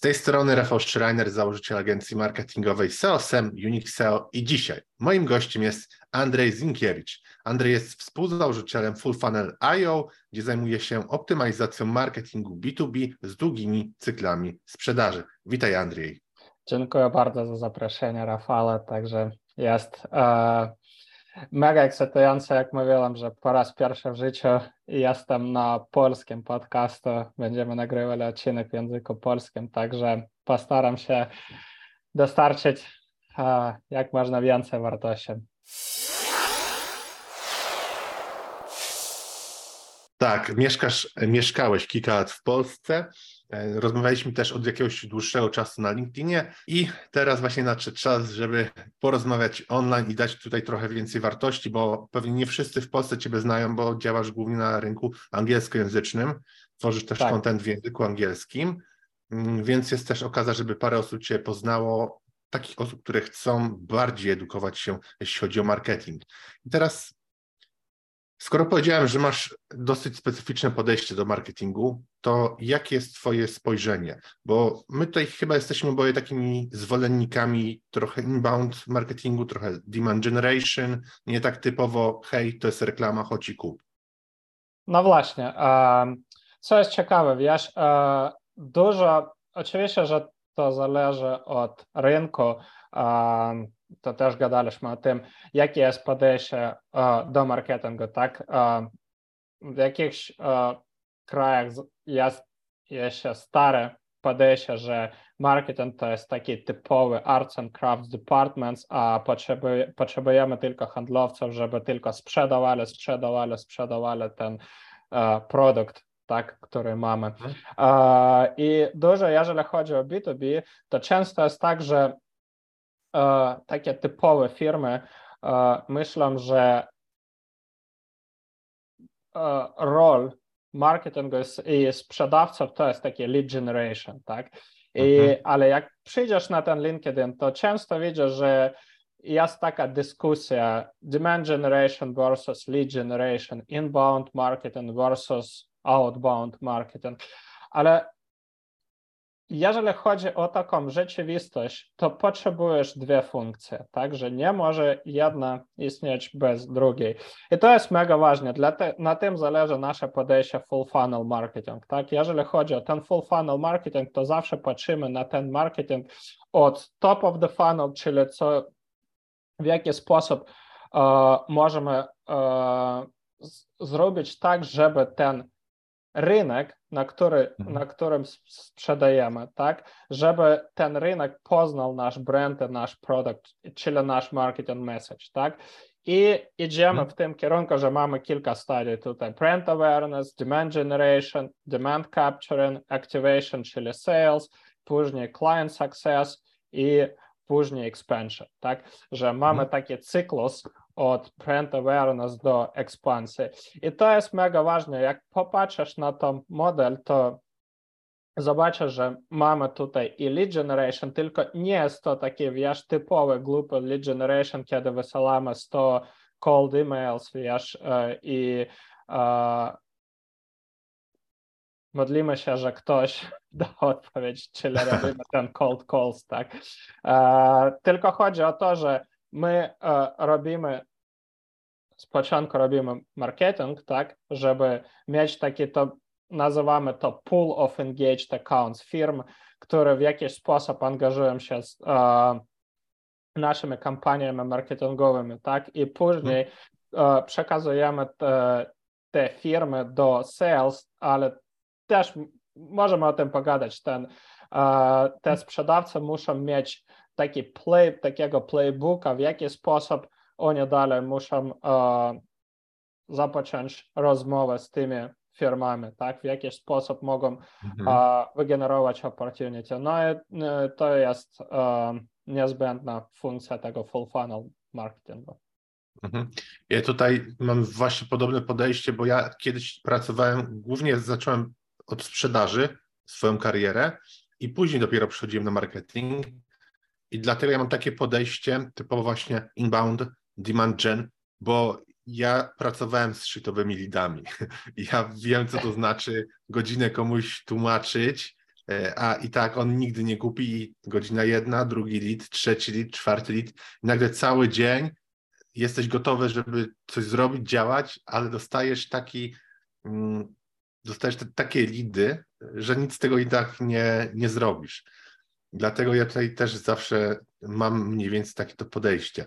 Z tej strony Rafał Schreiner, założyciel agencji marketingowej SEO-SEM, Unix SEO i dzisiaj moim gościem jest Andrzej Zinkiewicz. Andrzej jest współzałożycielem Full Funnel IO, gdzie zajmuje się optymalizacją marketingu B2B z długimi cyklami sprzedaży. Witaj Andrzej. Dziękuję bardzo za zaproszenie Rafale, także jest e, mega ekscytujące, jak mówiłem, że po raz pierwszy w życiu jestem na polskim podcastu. Będziemy nagrywali odcinek w języku polskim, także postaram się dostarczyć uh, jak można więcej wartości. Tak, mieszkasz, mieszkałeś kilka lat w Polsce. E, rozmawialiśmy też od jakiegoś dłuższego czasu na LinkedInie i teraz właśnie nadszedł czas, żeby porozmawiać online i dać tutaj trochę więcej wartości, bo pewnie nie wszyscy w Polsce Ciebie znają, bo działasz głównie na rynku angielskojęzycznym, tworzysz też tak. content w języku angielskim, mm, więc jest też okazja, żeby parę osób Cię poznało, takich osób, które chcą bardziej edukować się, jeśli chodzi o marketing. I teraz Skoro powiedziałem, że masz dosyć specyficzne podejście do marketingu, to jakie jest Twoje spojrzenie? Bo my tutaj chyba jesteśmy oboje takimi zwolennikami trochę inbound marketingu, trochę demand generation, nie tak typowo, hej, to jest reklama, chodź i kup. No właśnie. Co jest ciekawe, wiesz, e, dużo, oczywiście, że to zależy od rynku, to też gadaliśmy o tym, jakie jest podejście do marketingu, tak? W jakichś krajach jest jeszcze stare podejście, że marketing to jest taki typowy arts and crafts departments, a potrzebuje, potrzebujemy tylko handlowców, żeby tylko sprzedawali, sprzedawali, sprzedawali ten produkt, tak, który mamy. I dużo, jeżeli chodzi o B2B, to często jest tak, że takie typowe firmy myślą, że rol marketingu i sprzedawców to jest takie lead generation, tak? I, mhm. Ale jak przyjdziesz na ten LinkedIn, to często widzisz, że jest taka dyskusja demand generation versus lead generation, inbound marketing versus outbound marketing, ale jeżeli chodzi o taką rzeczywistość, to potrzebujesz dwie funkcje, także nie może jedna istnieć bez drugiej. I to jest mega ważne, te, na tym zależy nasze podejście full funnel marketing. Tak? Jeżeli chodzi o ten full funnel marketing, to zawsze patrzymy na ten marketing od top of the funnel, czyli co, w jaki sposób uh, możemy uh, zrobić tak, żeby ten rynek, na, który, mhm. na którym sprzedajemy, tak, żeby ten rynek poznał nasz brand, nasz produkt, czyli nasz marketing message, tak. I idziemy mhm. w tym kierunku, że mamy kilka stadii tutaj. Brand awareness, demand generation, demand capturing, activation, czyli sales, później client success i później expansion, tak? Że mamy mhm. taki cyklus od brand awareness do ekspansji. I to jest mega ważne. Jak popatrzysz na ten model, to zobaczysz, że mamy tutaj i lead generation, tylko nie jest to takie, wiesz, typowe, głupie lead generation, kiedy wysyłamy 100 cold emails, wiesz, e, i uh, modlimy się, że ktoś da odpowiedź, czyli robimy ten cold calls, tak. Uh, tylko chodzi o to, że my uh, robimy z początku robimy marketing, tak, żeby mieć takie to, nazywamy to pool of engaged accounts firm, które w jakiś sposób angażują się z uh, naszymi kampaniami marketingowymi, tak, i później uh, przekazujemy te, firmy do sales, ale też możemy o tym pogadać, ten, uh, te sprzedawcy muszą mieć taki play, takiego playbooka, w jaki sposób oni dalej muszą e, zapocząć rozmowę z tymi firmami, tak, w jaki sposób mogą mhm. e, wygenerować opportunity. No i e, to jest e, niezbędna funkcja tego full funnel marketingu. Mhm. Ja tutaj mam właśnie podobne podejście, bo ja kiedyś pracowałem, głównie zacząłem od sprzedaży, swoją karierę i później dopiero przychodziłem na marketing i dlatego ja mam takie podejście typowo właśnie inbound, demand gen, bo ja pracowałem z shitowymi lidami. Ja wiem, co to znaczy godzinę komuś tłumaczyć, e, a i tak on nigdy nie kupi godzina jedna, drugi lead, trzeci lead, czwarty lead. Nagle cały dzień jesteś gotowy, żeby coś zrobić, działać, ale dostajesz taki, mm, dostajesz te, takie lidy, że nic z tego i tak nie, nie zrobisz. Dlatego ja tutaj też zawsze mam mniej więcej takie to podejście.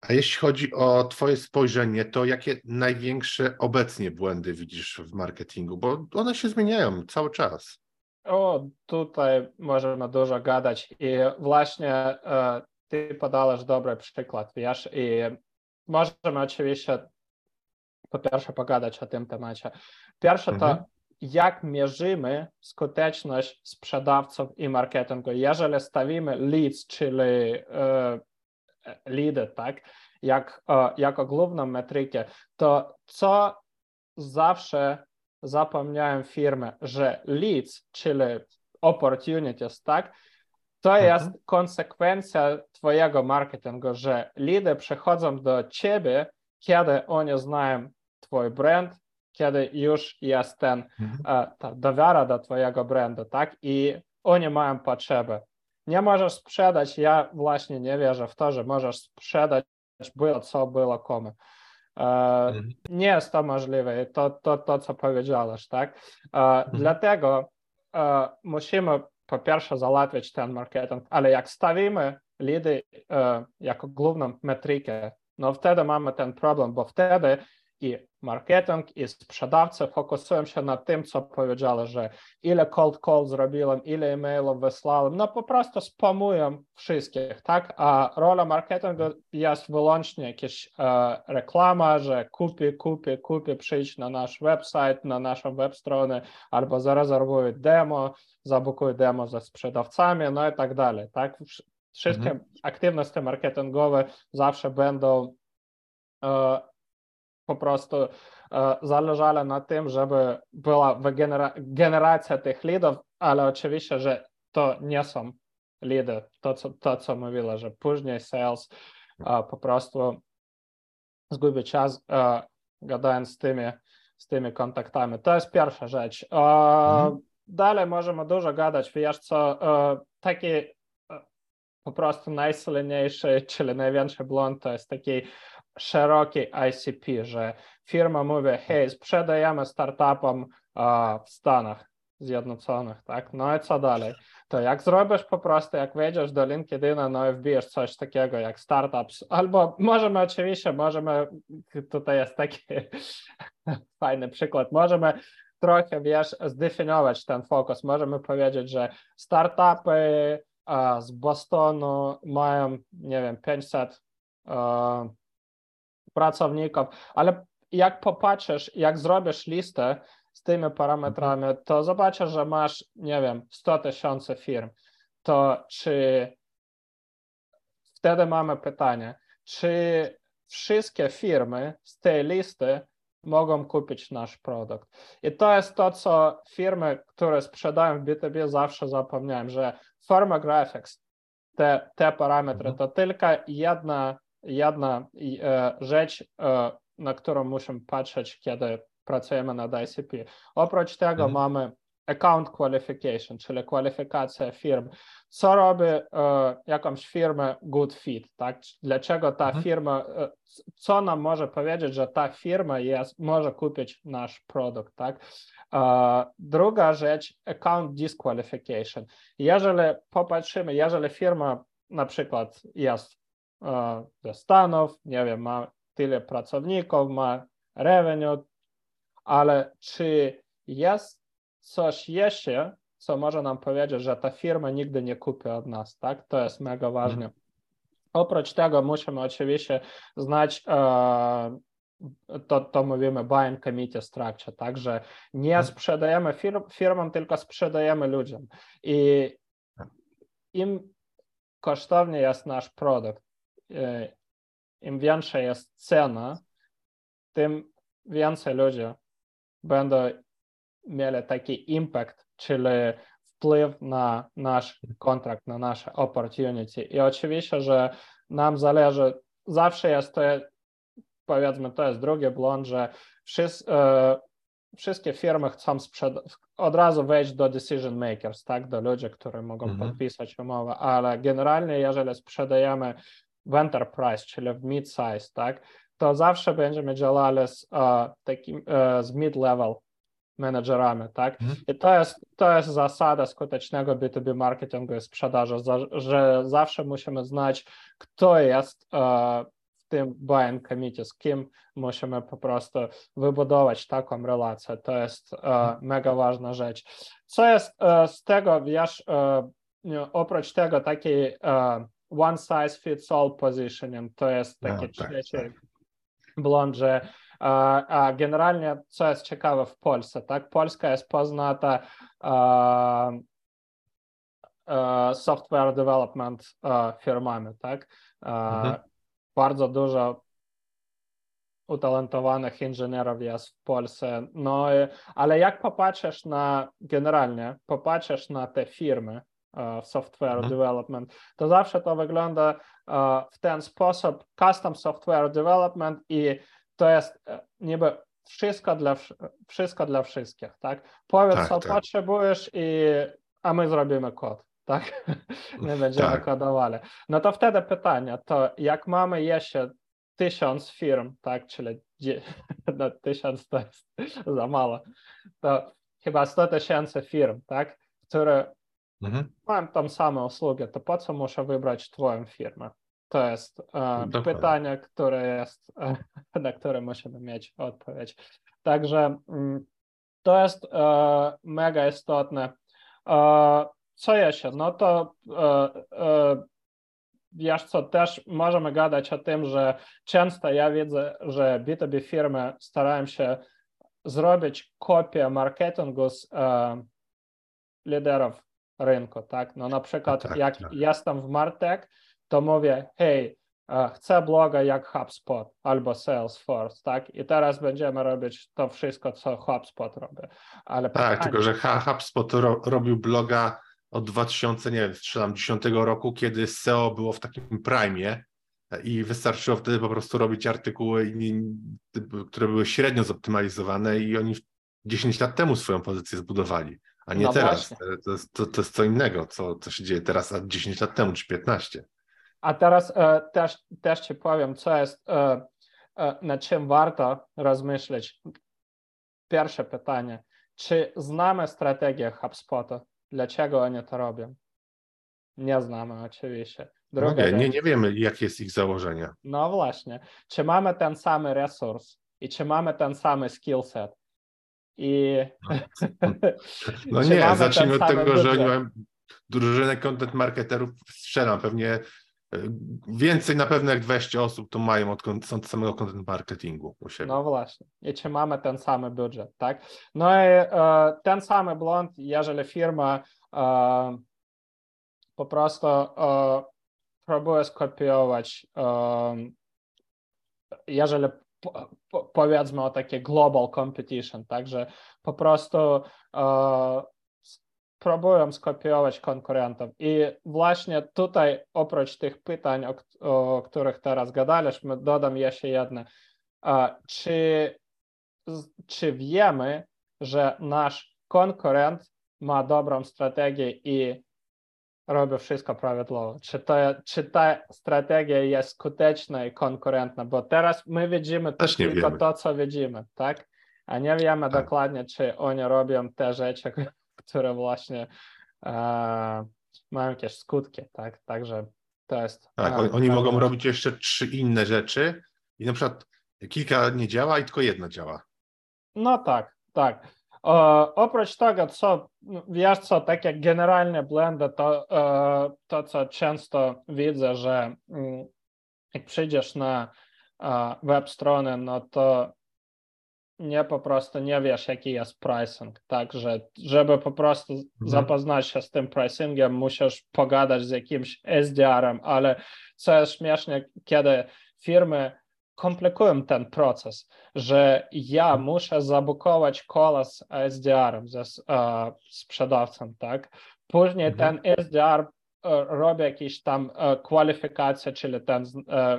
A jeśli chodzi o Twoje spojrzenie, to jakie największe obecnie błędy widzisz w marketingu? Bo one się zmieniają cały czas. O, tutaj możemy dużo gadać i właśnie e, ty podałeś dobry przykład, wiesz, i możemy oczywiście po pierwsze pogadać o tym temacie. Pierwsze mhm. to, jak mierzymy skuteczność sprzedawców i marketingu. Jeżeli stawimy leads, czyli e, lidy, tak, jak, jako główną metrykę, to co zawsze zapomniałem firmy, że leads, czyli opportunities, tak, to mhm. jest konsekwencja twojego marketingu, że lidy przychodzą do ciebie, kiedy oni znają twój brand, kiedy już jest ten, mhm. ta dowiara do twojego brandu, tak, i oni mają potrzebę nie możesz sprzedać, ja właśnie nie wierzę w to, że możesz sprzedać byle co, byle komu. Mhm. Nie jest to możliwe, to, to, to co powiedziałeś, tak? Mhm. Dlatego musimy po pierwsze załatwić ten marketing, ale jak stawimy lidy jako główną metrykę, no wtedy mamy ten problem, bo wtedy i marketing, i sprzedawcy fokusują się na tym, co powiedzieli, że ile cold call zrobiłem, ile e-mailów wysłałem, no po prostu spamują wszystkich, tak? A rola marketingu jest wyłącznie jakaś e, reklama, że kupi, kupi, kupi, przyjdź na nasz website, na naszą web stronę, albo zarezerwuj demo, zabukuj demo ze sprzedawcami, no i tak dalej, tak? Wszystkie mhm. aktywności marketingowe zawsze będą e, po prostu zależało na tym, żeby była generacja tych lidów, ale oczywiście, że to nie są lidy, to co, to, co mówiła, że później sales po prostu zgubi czas gadając z tymi, z tymi kontaktami. To jest pierwsza rzecz. Mhm. Dalej możemy dużo gadać, wiesz co, taki po prostu najsilniejszy, czyli największy błąd to jest taki szeroki ICP, że firma mówi, hej, sprzedajemy startupom w Stanach Zjednoczonych, tak? No i co dalej? To jak zrobisz po prostu, jak wejdziesz do LinkedIna, no i wbijesz coś takiego jak startups, albo możemy oczywiście, możemy, tutaj jest taki fajny przykład, możemy trochę, wiesz, zdefiniować ten fokus. Możemy powiedzieć, że startupy z Bostonu mają, nie wiem, 500 pracowników, ale jak popatrzysz, jak zrobisz listę z tymi parametrami, to zobaczysz, że masz, nie wiem, 100 tysięcy firm. To czy wtedy mamy pytanie, czy wszystkie firmy z tej listy mogą kupić nasz produkt. I to jest to, co firmy, które sprzedają w B2B zawsze zapomniałem, że Forma Graphics, te, te parametry, to tylko jedna jedna e, rzecz, e, na którą musimy patrzeć, kiedy pracujemy nad ICP. Oprócz tego mhm. mamy account qualification, czyli kwalifikacja firm. Co robi e, jakąś firmę good fit, tak? Dlaczego ta mhm. firma, e, co nam może powiedzieć, że ta firma jest, może kupić nasz produkt, tak? E, druga rzecz, account disqualification. Jeżeli popatrzymy, jeżeli firma na przykład jest ze Stanów, nie wiem, ma tyle pracowników, ma revenue, ale czy jest coś jeszcze, co może nam powiedzieć, że ta firma nigdy nie kupi od nas, tak? To jest mega ważne. Mhm. Oprócz tego musimy oczywiście znać e, to, to mówimy buying committee structure, tak, że nie sprzedajemy firm, firmom, tylko sprzedajemy ludziom. I im kosztowny jest nasz produkt, im większa jest cena, tym więcej ludzi będą mieli taki impact, czyli wpływ na nasz kontrakt, na nasze opportunity. I oczywiście, że nam zależy, zawsze jest to, powiedzmy, to jest drugi błąd, że wszyscy, e, wszystkie firmy chcą sprzedać, od razu wejść do decision makers, tak, do ludzi, którzy mogą mhm. podpisać umowę, ale generalnie jeżeli sprzedajemy w enterprise, czyli w mid-size, tak, to zawsze będziemy działali z, uh, takim, uh, z mid-level menedżerami, tak? Mhm. I to jest, to jest zasada skutecznego B2B marketingu i sprzedaży, za, że zawsze musimy znać, kto jest uh, w tym buying committee, z kim musimy po prostu wybudować taką relację. To jest uh, mega ważna rzecz. Co jest z tego, wiesz, oprócz tego takiej one size fits all positioning, to jest takie no, trzecie tak, że a generalnie, co jest ciekawe w Polsce, tak? Polska jest poznata software development firmami, tak? Mhm. Bardzo dużo utalentowanych inżynierów jest w Polsce. No, ale jak popatrzysz na generalnie, popatrzysz na te firmy software mhm. development, to zawsze to wygląda w ten sposób custom software development i to jest e, niby wszystko dla, wszystko dla wszystkich, tak? Powiedz, tak, co tak. potrzebujesz i a my zrobimy kod, tak? my będziemy tak. kodowali. No to wtedy pytanie, to jak mamy jeszcze tysiąc firm, tak, czyli no, tysiąc to jest za mało, to chyba 100 tysięcy firm, tak, które mhm. mają tą samą usługę, to po co muszę wybrać twoją firmę? To jest e, pytanie, które jest, e, na które musimy mieć odpowiedź. Także mm, to jest e, mega istotne. E, co jeszcze? No to e, e, wiesz co, też możemy gadać o tym, że często ja widzę, że B2B firmy starają się zrobić kopię marketingu z liderów rynku, tak? No na przykład tak, jak tak. jestem w Martek, to mówię, hej, chcę bloga jak HubSpot albo Salesforce, tak? I teraz będziemy robić to wszystko, co HubSpot robi. Ale tak, pytanie... tylko że HubSpot ro, robił bloga od 2000, nie wiem, strzelam, 10 roku, kiedy SEO było w takim prime i wystarczyło wtedy po prostu robić artykuły, które były średnio zoptymalizowane i oni 10 lat temu swoją pozycję zbudowali, a nie no teraz. To jest, to, to jest co innego, co, co się dzieje teraz, a 10 lat temu czy 15. A teraz e, też, też Ci powiem, co jest, e, e, nad czym warto rozmyśleć. Pierwsze pytanie. Czy znamy strategię HubSpota? Dlaczego oni to robią? Nie znamy oczywiście. Druga no nie, nie, nie wiemy, jakie jest ich założenie. No właśnie. Czy mamy ten sam resurs i czy mamy ten sam skill set? I... No, no nie, zacznijmy od tego, że oni mają drużynę content marketerów, strzelam, pewnie Więcej na pewno jak 20 osób to mają od, od samego content marketingu u siebie. No właśnie. I czy mamy ten sam budżet, tak? No i e, ten sam błąd, jeżeli firma e, po prostu e, próbuje skopiować, e, jeżeli po, po, powiedzmy o takie global competition, także po prostu e, skopiować konkurentów. I właśnie tutaj, oprócz tych pytań, o, o których teraz gadaliśmy, dodam jeszcze jedno. Czy, czy wiemy, że nasz konkurent ma dobrą strategię i robi wszystko prawidłowo? Czy, to, czy ta strategia jest skuteczna i konkurentna? Bo teraz my widzimy tylko wiemy. to, co widzimy, tak? A nie wiemy tak. dokładnie, czy oni robią te rzeczy, które właśnie e, mają jakieś skutki, tak? Także to jest. Tak, oni, oni mogą robić jeszcze trzy inne rzeczy i na przykład kilka nie działa i tylko jedna działa. No tak, tak. O, oprócz tego, co wiesz co, tak jak generalne blendy, to, e, to co często widzę, że mm, jak przyjdziesz na web strony, no to nie po prostu nie wiesz, jaki jest pricing. Także, żeby po prostu mhm. zapoznać się z tym pricingiem, musisz pogadać z jakimś SDR-em, ale co jest śmieszne, kiedy firmy komplikują ten proces, że ja mhm. muszę zabukować kola z SDR-em, ze uh, sprzedawcą, tak? Później mhm. ten SDR robię jakieś tam kwalifikacje, czyli ten,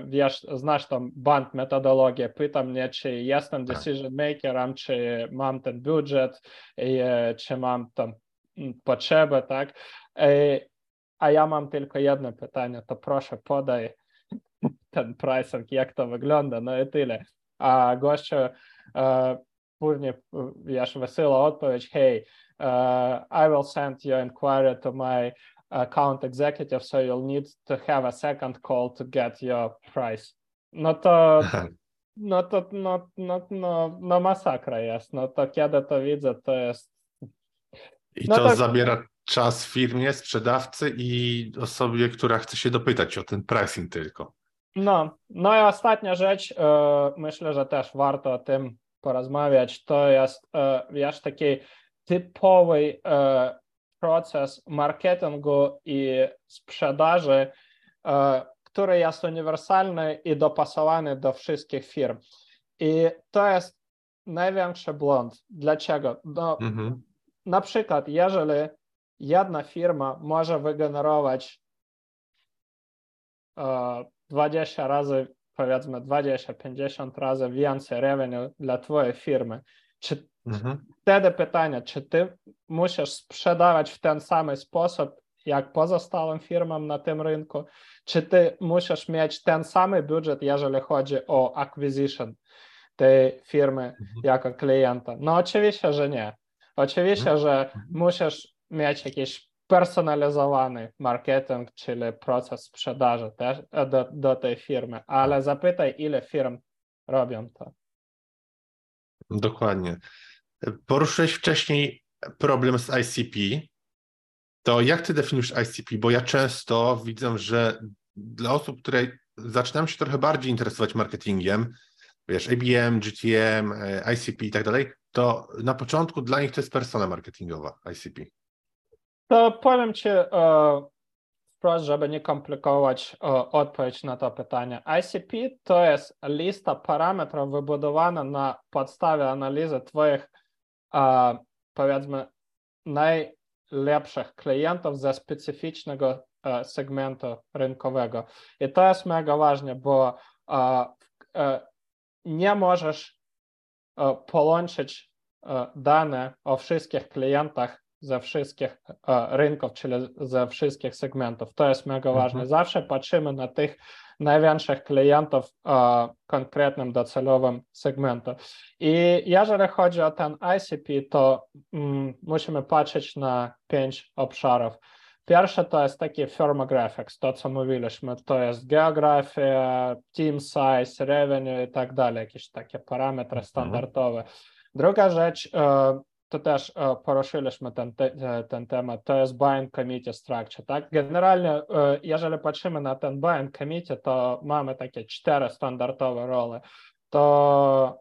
wiesz, znasz tam band metodologię, pyta mnie, czy jestem decision makerem, czy mam ten budżet, czy mam tam potrzeby, tak? A ja mam tylko jedno pytanie, to proszę podaj ten pricing, jak to wygląda, no i tyle. A gościu później wiesz, wesoła odpowiedź, hey, uh, I will send your inquiry to my account executive, so you'll need to have a second call to get your price. No to, no to, no, no, no, no masakra jest. No to kiedy to widzę, to jest... I no to, to zabiera czas firmie, sprzedawcy i osobie, która chce się dopytać o ten pricing tylko. No, no i ostatnia rzecz, myślę, że też warto o tym porozmawiać, to jest, wiesz, taki typowy proces marketingu i sprzedaży, który jest uniwersalny i dopasowany do wszystkich firm. I to jest największy błąd. Dlaczego? No, mhm. Na przykład, jeżeli jedna firma może wygenerować 20 razy, powiedzmy 20-50 razy więcej revenue dla twojej firmy, czy mhm. wtedy pytanie, czy ty musisz sprzedawać w ten sam sposób, jak pozostałym firmom na tym rynku, czy ty musisz mieć ten sam budżet, jeżeli chodzi o acquisition tej firmy mhm. jako klienta? No oczywiście, że nie. Oczywiście, mhm. że musisz mieć jakiś personalizowany marketing, czyli proces sprzedaży też do, do tej firmy, ale zapytaj, ile firm robią to. Dokładnie. Poruszyłeś wcześniej problem z ICP. To jak ty definiujesz ICP? Bo ja często widzę, że dla osób, które zaczynają się trochę bardziej interesować marketingiem, wiesz, ABM, GTM, e, ICP i tak dalej, to na początku dla nich to jest persona marketingowa ICP. To powiem ci e, wprost, żeby nie komplikować e, odpowiedź na to pytanie. ICP to jest lista parametrów wybudowana na podstawie analizy Twoich powiedzmy najlepszych klientów ze specyficznego e, segmentu rynkowego. I to jest mega ważne, bo e, nie możesz e, połączyć dane o wszystkich klientach ze wszystkich rynków, czyli ze wszystkich segmentów. To jest mega ważne. Mhm. Zawsze patrzymy na tych największych klientów w konkretnym docelowym segmentu. I jeżeli chodzi o ten ICP, to mm, musimy patrzeć na pięć obszarów. Pierwsze to jest taki firmographics, to co mówiliśmy, to jest geografia, team size, revenue i tak dalej, jakieś takie parametry mhm. standardowe. Druga rzecz to też poruszyliśmy ten, ten temat, to jest buying committee structure, tak? Generalnie, jeżeli patrzymy na ten buying committee, to mamy takie cztery standardowe role. To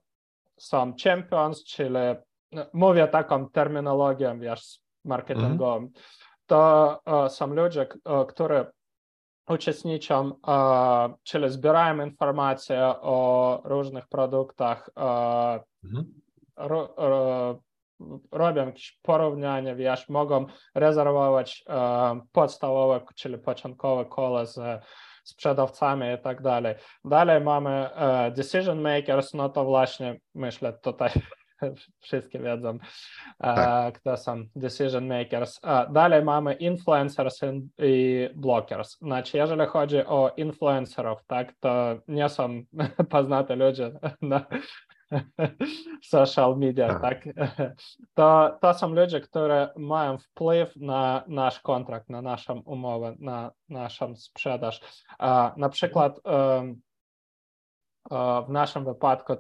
są champions, czyli mówię taką terminologią, wiesz, marketingową. Mm -hmm. To są ludzie, którzy uczestniczą, czyli zbierają informacje o różnych produktach, mm -hmm robią jakieś porównania, wiesz, mogą rezerwować e, podstawowe, czyli początkowe kole z sprzedawcami i tak dalej. Dalej mamy e, decision makers, no to właśnie myślę tutaj wszystkie wiedzą, e, tak. kto są decision makers. E, dalej mamy influencers i blockers. Znaczy, jeżeli chodzi o influencerów, tak, to nie są poznate ludzie na, social media, tak? To, to są ludzie, które mają wpływ na nasz kontrakt, na naszą umowę, na naszą sprzedaż. Na przykład w naszym wypadku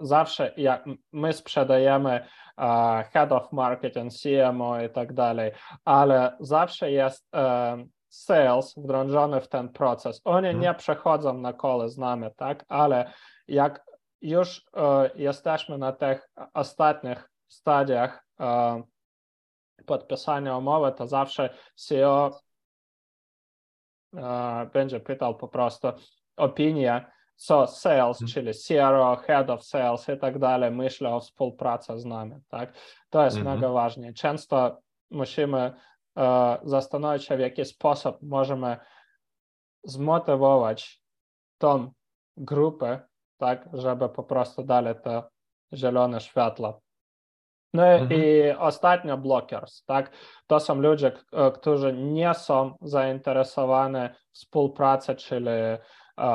zawsze jak my sprzedajemy head of marketing, CMO i tak dalej, ale zawsze jest sales wdrążony w ten proces. Oni Mhm. nie przechodzą na kole z nami, tak? Ale jak już e, jesteśmy na tych ostatnich stadiach e, podpisania umowy, to zawsze CEO e, będzie pytał po prostu opinię, co sales, Mhm. czyli CRO, head of sales i tak dalej, myślę o współpracy z nami, tak? To jest Mhm. mega ważne. Często musimy e, zastanowić się, w jaki sposób możemy zmotywować tą grupę, tak, żeby po prostu dali to zielone światło. No Mhm. i ostatnio blockers, tak? To są ludzie, k- którzy nie są zainteresowani w współpracy, czyli e,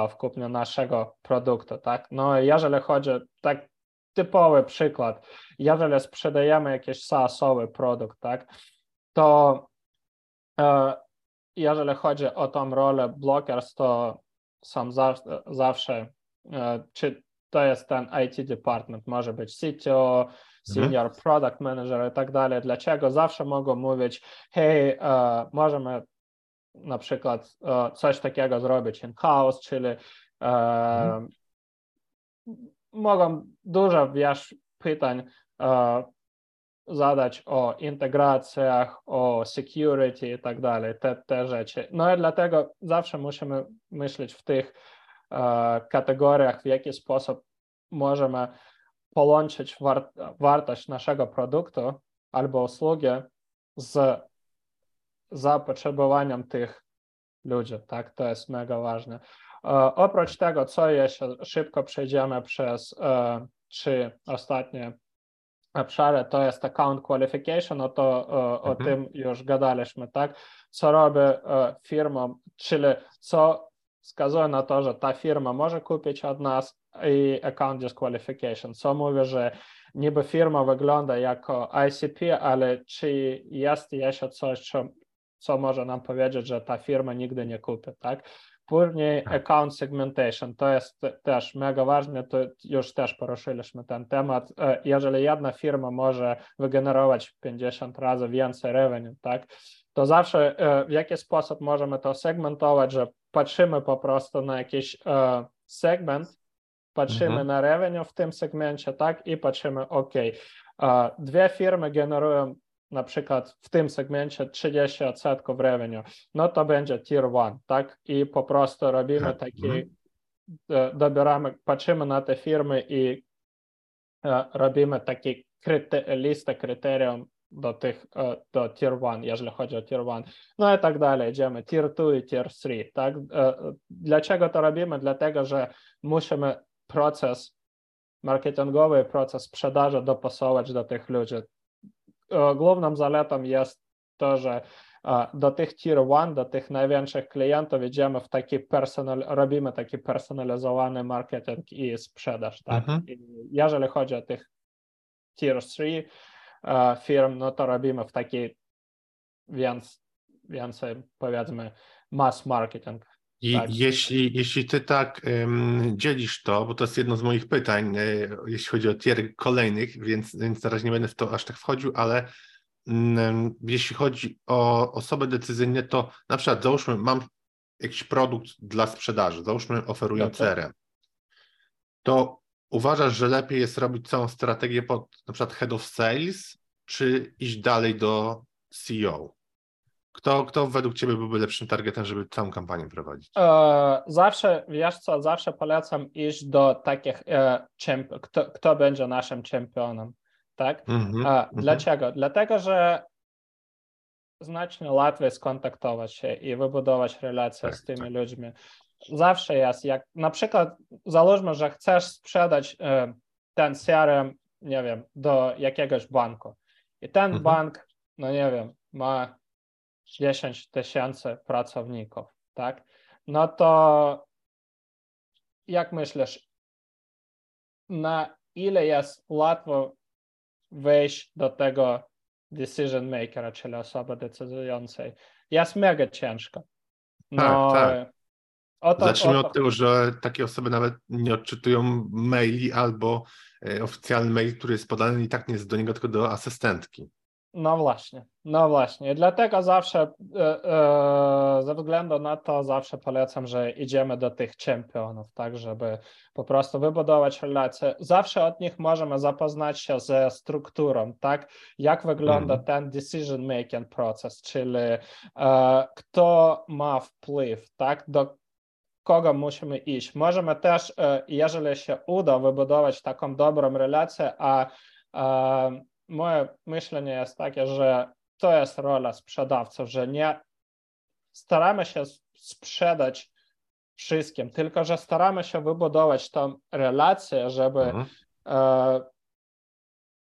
w kupnie naszego produktu, tak? No jeżeli chodzi, tak typowy przykład, jeżeli sprzedajemy jakiś SaaSowy produkt, tak? To e, jeżeli chodzi o tą rolę blockers, to są zawsze, zawsze e, czy to jest ten IT department, może być CTO, senior product manager i tak dalej. Dlaczego zawsze mogą mówić, hej, e, możemy na przykład e, coś takiego zrobić in-house, czyli e, Mhm. mogą dużo wiesz, pytań e, zadać o integracjach, o security i tak dalej, te, te rzeczy. No i dlatego zawsze musimy myśleć w tych e, kategoriach, w jaki sposób możemy połączyć war, wartość naszego produktu albo usługi z zapotrzebowaniem tych ludzi, tak? To jest mega ważne. Oprócz tego, co jeszcze szybko przejdziemy przez e, trzy ostatnie obszary, to jest account qualification, no to e, o Mhm. tym już gadaliśmy, tak? Co robi e, firma, czyli co wskazuje na to, że ta firma może kupić od nas i account disqualification, co mówi, że niby firma wygląda jako ICP, ale czy jest jeszcze coś, co, co może nam powiedzieć, że ta firma nigdy nie kupi, tak? Później account segmentation, to jest te- też mega ważne, to już też poruszyliśmy ten temat. E, Jeżeli jedna firma może wygenerować 50 razy więcej revenue, tak, to zawsze e, w jaki sposób możemy to segmentować, że patrzymy po prostu na jakiś e, segment, patrzymy Mhm. na revenue w tym segmencie, tak, i patrzymy, ok, e, dwie firmy generują na przykład w tym segmencie 30 odsetków revenue, no to będzie tier one, tak, i po prostu robimy Tak, taki, mhm. dobieramy, patrzymy na te firmy i robimy taki kryte, listę kryterium do tych, e, do tier one, jeżeli chodzi o tier one, no i tak dalej, idziemy tier two i tier three, tak, E, dlaczego to robimy? Dlatego, że musimy proces marketingowy, proces sprzedaży dopasować do tych ludzi. E, Główną zaletą jest to, że e, do tych tier one, do tych największych klientów idziemy w taki personal, robimy taki personalizowany marketing i sprzedaż, tak? Mhm. I jeżeli chodzi o tych tier 3 e, firm, no to robimy w taki więc, więcej, powiedzmy, mass marketing. I Tak. jeśli, jeśli ty tak ym, dzielisz to, bo to jest jedno z moich pytań, y, jeśli chodzi o tier kolejnych, więc, więc teraz nie będę w to aż tak wchodził, ale ym, jeśli chodzi o osoby decyzyjne, to na przykład załóżmy, mam jakiś produkt dla sprzedaży, załóżmy oferuję Dobrze. CRM, to uważasz, że lepiej jest robić całą strategię pod na przykład head of sales, czy iść dalej do CEO? Kto, kto według Ciebie byłby lepszym targetem, żeby całą kampanię prowadzić? E, Zawsze, wiesz co, zawsze polecam iść do takich, e, czemp- kto, kto będzie naszym czempionem, tak? Mhm, A, mhm. Dlaczego? Dlatego, że znacznie łatwiej skontaktować się i wybudować relacje Tak, z tymi tak. ludźmi. Zawsze jest, jak na przykład załóżmy, że chcesz sprzedać e, ten CRM, nie wiem, do jakiegoś banku i ten Mhm. bank, no nie wiem, ma 10 tysięcy pracowników, tak? No to jak myślisz, na ile jest łatwo wejść do tego decision makera, czyli osoby decydującej? Jest mega ciężko. No, tak. O to, Zacznijmy o to, od tego, że takie osoby nawet nie odczytują maili albo e, oficjalny mail, który jest podany i tak nie jest do niego, tylko do asystentki. No właśnie, no właśnie. Dlatego zawsze, e, e, ze względu na to, zawsze polecam, że idziemy do tych czempionów, tak, żeby po prostu wybudować relacje. Zawsze od nich możemy zapoznać się ze strukturą, tak, jak wygląda mm. ten decision making proces, czyli e, kto ma wpływ, tak, do kogo musimy iść. Możemy też, jeżeli się uda wybudować taką dobrą relację, a moje myślenie jest takie, że to jest rola sprzedawców, że nie staramy się sprzedać wszystkim, tylko że staramy się wybudować tą relację, żeby mhm. e,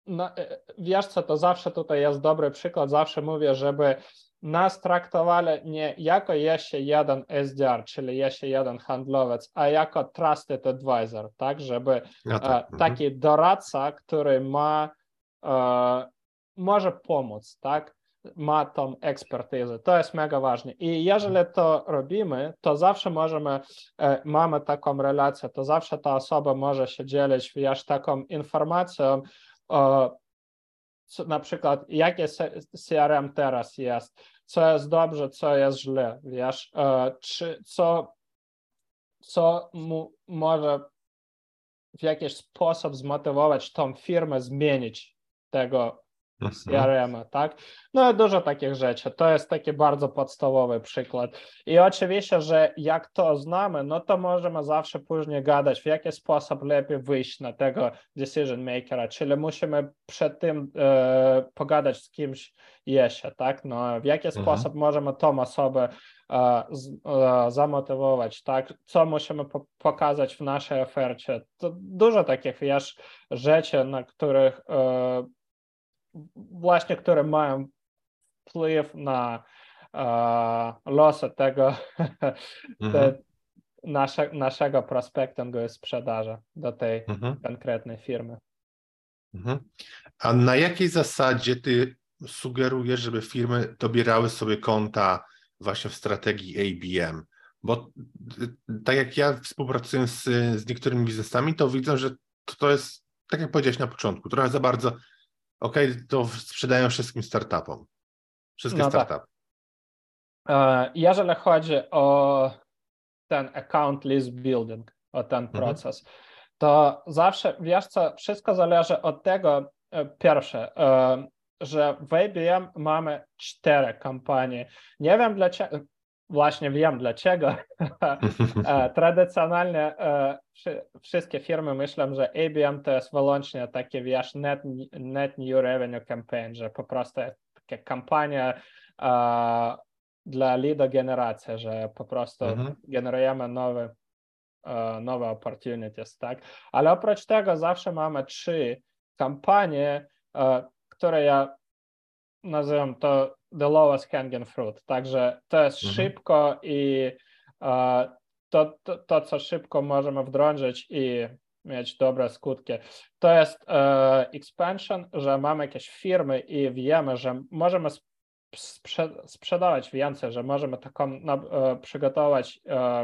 no, e, wiesz co, to zawsze tutaj jest dobry przykład, zawsze mówię, żeby nas traktowali nie jako jeszcze jeden SDR, czyli jeszcze jeden handlowiec, a jako trusted advisor, tak, żeby ja tak. e, mhm. taki doradca, który ma E, może pomóc, tak? Ma tą ekspertyzę. To jest mega ważne. I jeżeli to robimy, to zawsze możemy, e, mamy taką relację, to zawsze ta osoba może się dzielić, wiesz, taką informacją, na przykład jakie CRM teraz jest, co jest dobrze, co jest źle, wiesz, e, czy co, co mu może w jakiś sposób zmotywować tą firmę zmienić tego CRM, tak? No dużo takich rzeczy. To jest taki bardzo podstawowy przykład. I oczywiście, że jak to znamy, no to możemy zawsze później gadać, w jaki sposób lepiej wyjść na tego decision makera, czyli musimy przed tym e, pogadać z kimś jeszcze, tak? No w jaki mhm. sposób możemy tą osobę e, z, e, zamotywować, tak? Co musimy po pokazać w naszej ofercie. To dużo takich, wiesz, rzeczy, na których e, właśnie, które mają wpływ na uh, losy tego mhm. nasze, naszego prospektingu i sprzedaży do tej mhm. konkretnej firmy. Mhm. A na jakiej zasadzie ty sugerujesz, żeby firmy dobierały sobie konta właśnie w strategii ABM? Bo tak jak ja współpracuję z, z niektórymi biznesami, to widzę, że to, to jest, tak jak powiedziałeś na początku, trochę za bardzo OK, to sprzedają wszystkim startupom. Wszystkie no tak. startupy. Tak. Jeżeli chodzi o ten account list building, o ten mhm. proces, to zawsze, wiesz co, wszystko zależy od tego, e, pierwsze, e, że w IBM mamy cztery kampanie. Nie wiem dlaczego, Właśnie wiem dlaczego. E, tradycjonalnie e, wszystkie firmy myślą, że ABM to jest wyłącznie takie, wiesz, net, net new revenue campaign, że po prostu taka kampania e, dla lead generacji, że po prostu mhm. generujemy nowe, nowe opportunities, tak? Ale oprócz tego zawsze mamy trzy kampanie, które ja nazywam to the lowest hanging fruit. Także to jest mhm. szybko i uh, to, to, to, co szybko możemy wdrożyć i mieć dobre skutki. To jest uh, expansion, że mamy jakieś firmy i wiemy, że możemy sprze sprzedawać więcej, że możemy taką uh, przygotować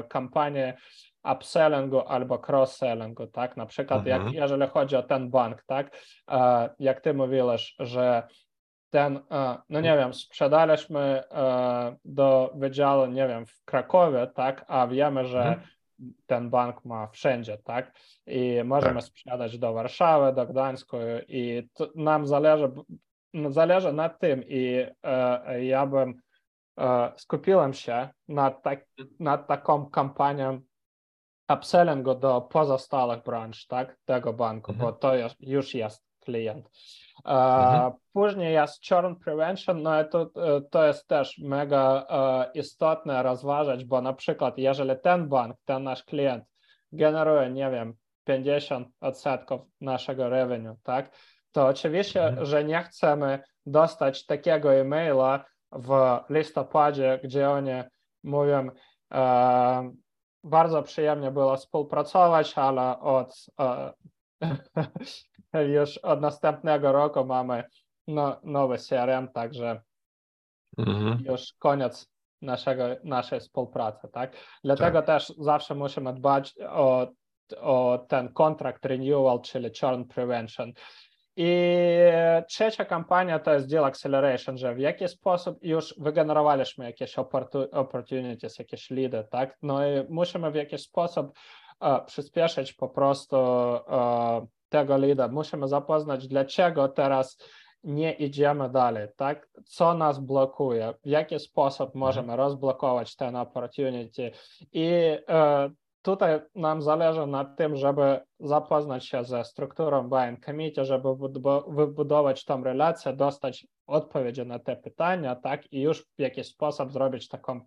kampanię upsellingu albo cross-sellingu, tak? Na przykład, jak, mhm. jeżeli chodzi o ten bank, tak? Jak ty mówiłeś, że ten, no nie wiem, sprzedaliśmy do wydziału, nie wiem, w Krakowie, tak, a wiemy, że mhm. ten bank ma wszędzie, tak, i możemy tak. sprzedać do Warszawy, do Gdańsku i nam zależy, zależy na tym i ja bym skupiłem się nad, tak, nad taką kampanią upsellingu do pozostałych branż, tak, tego banku, mhm. bo to już jest klient. Mhm. Później jest churn prevention, no to, to jest też mega istotne rozważać, bo na przykład jeżeli ten bank, ten nasz klient generuje, nie wiem, 50 odsetków naszego revenue, tak, to oczywiście, mhm. że nie chcemy dostać takiego e-maila w listopadzie, gdzie oni mówią, e, bardzo przyjemnie było współpracować, ale od e, już od następnego roku mamy no, nowy CRM, także mhm. już koniec naszego, naszej współpracy, tak? Dlatego tak. też zawsze musimy dbać o, o ten contract renewal, czyli churn prevention. I trzecia kampania to jest deal acceleration, że w jaki sposób już wygenerowaliśmy jakieś opportunities, jakieś leady, tak? No i musimy w jakiś sposób uh, przyspieszyć po prostu uh, tego leada. Musimy zapoznać, dlaczego teraz nie idziemy dalej, tak? Co nas blokuje, w jaki sposób możemy rozblokować ten opportunity i uh, tutaj nam zależy na tym, żeby zapoznać się ze strukturą buying committee, żeby wybudować tą relację, dostać odpowiedzi na te pytania, tak, i już w jakiś sposób zrobić taką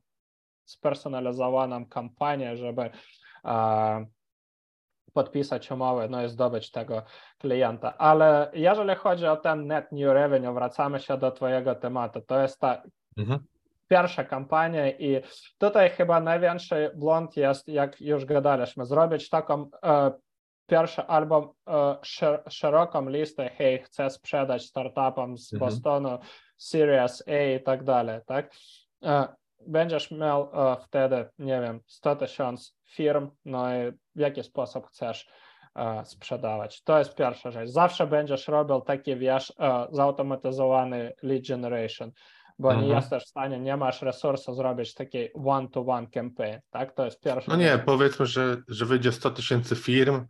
spersonalizowaną kampanię, żeby e, podpisać umowę, no i zdobyć tego klienta. Ale jeżeli chodzi o ten net new revenue, wracamy się do twojego tematu, to jest ta mhm pierwsza kampania i tutaj chyba największy błąd jest, jak już gadaliśmy, zrobić taką e, pierwszy albo e, szeroką listę, hej, chcę sprzedać startupom z mhm. Bostonu, Series A i tak dalej, tak? E, będziesz miał e, wtedy, nie wiem, 100 tysięcy firm, no i w jaki sposób chcesz e, sprzedawać. To jest pierwsza rzecz. Zawsze będziesz robił taki, wiesz, e, zautomatyzowany lead generation bo mhm. nie jesteś w stanie, nie masz resursu zrobić takiej one-to-one campaign, tak? To jest pierwsze. No nie, powiedzmy, że, że wyjdzie 100 tysięcy firm,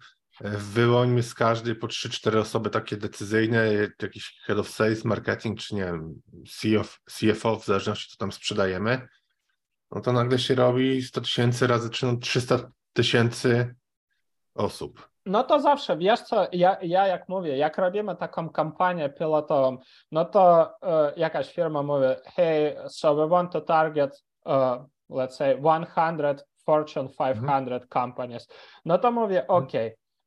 wyłączmy z każdej po 3-4 osoby takie decyzyjne, jakiś head of sales, marketing, czy nie wiem, CFO, CFO w zależności co tam sprzedajemy, no to nagle się robi 100 tysięcy razy 300 tysięcy osób. No to zawsze, wiesz co, ja, ja jak mówię, jak robimy taką kampanię pilotową, no to uh, jakaś firma mówi, hey, so we want to target, uh, let's say 100 Fortune 500 mhm. companies. No to mówię, mhm. ok,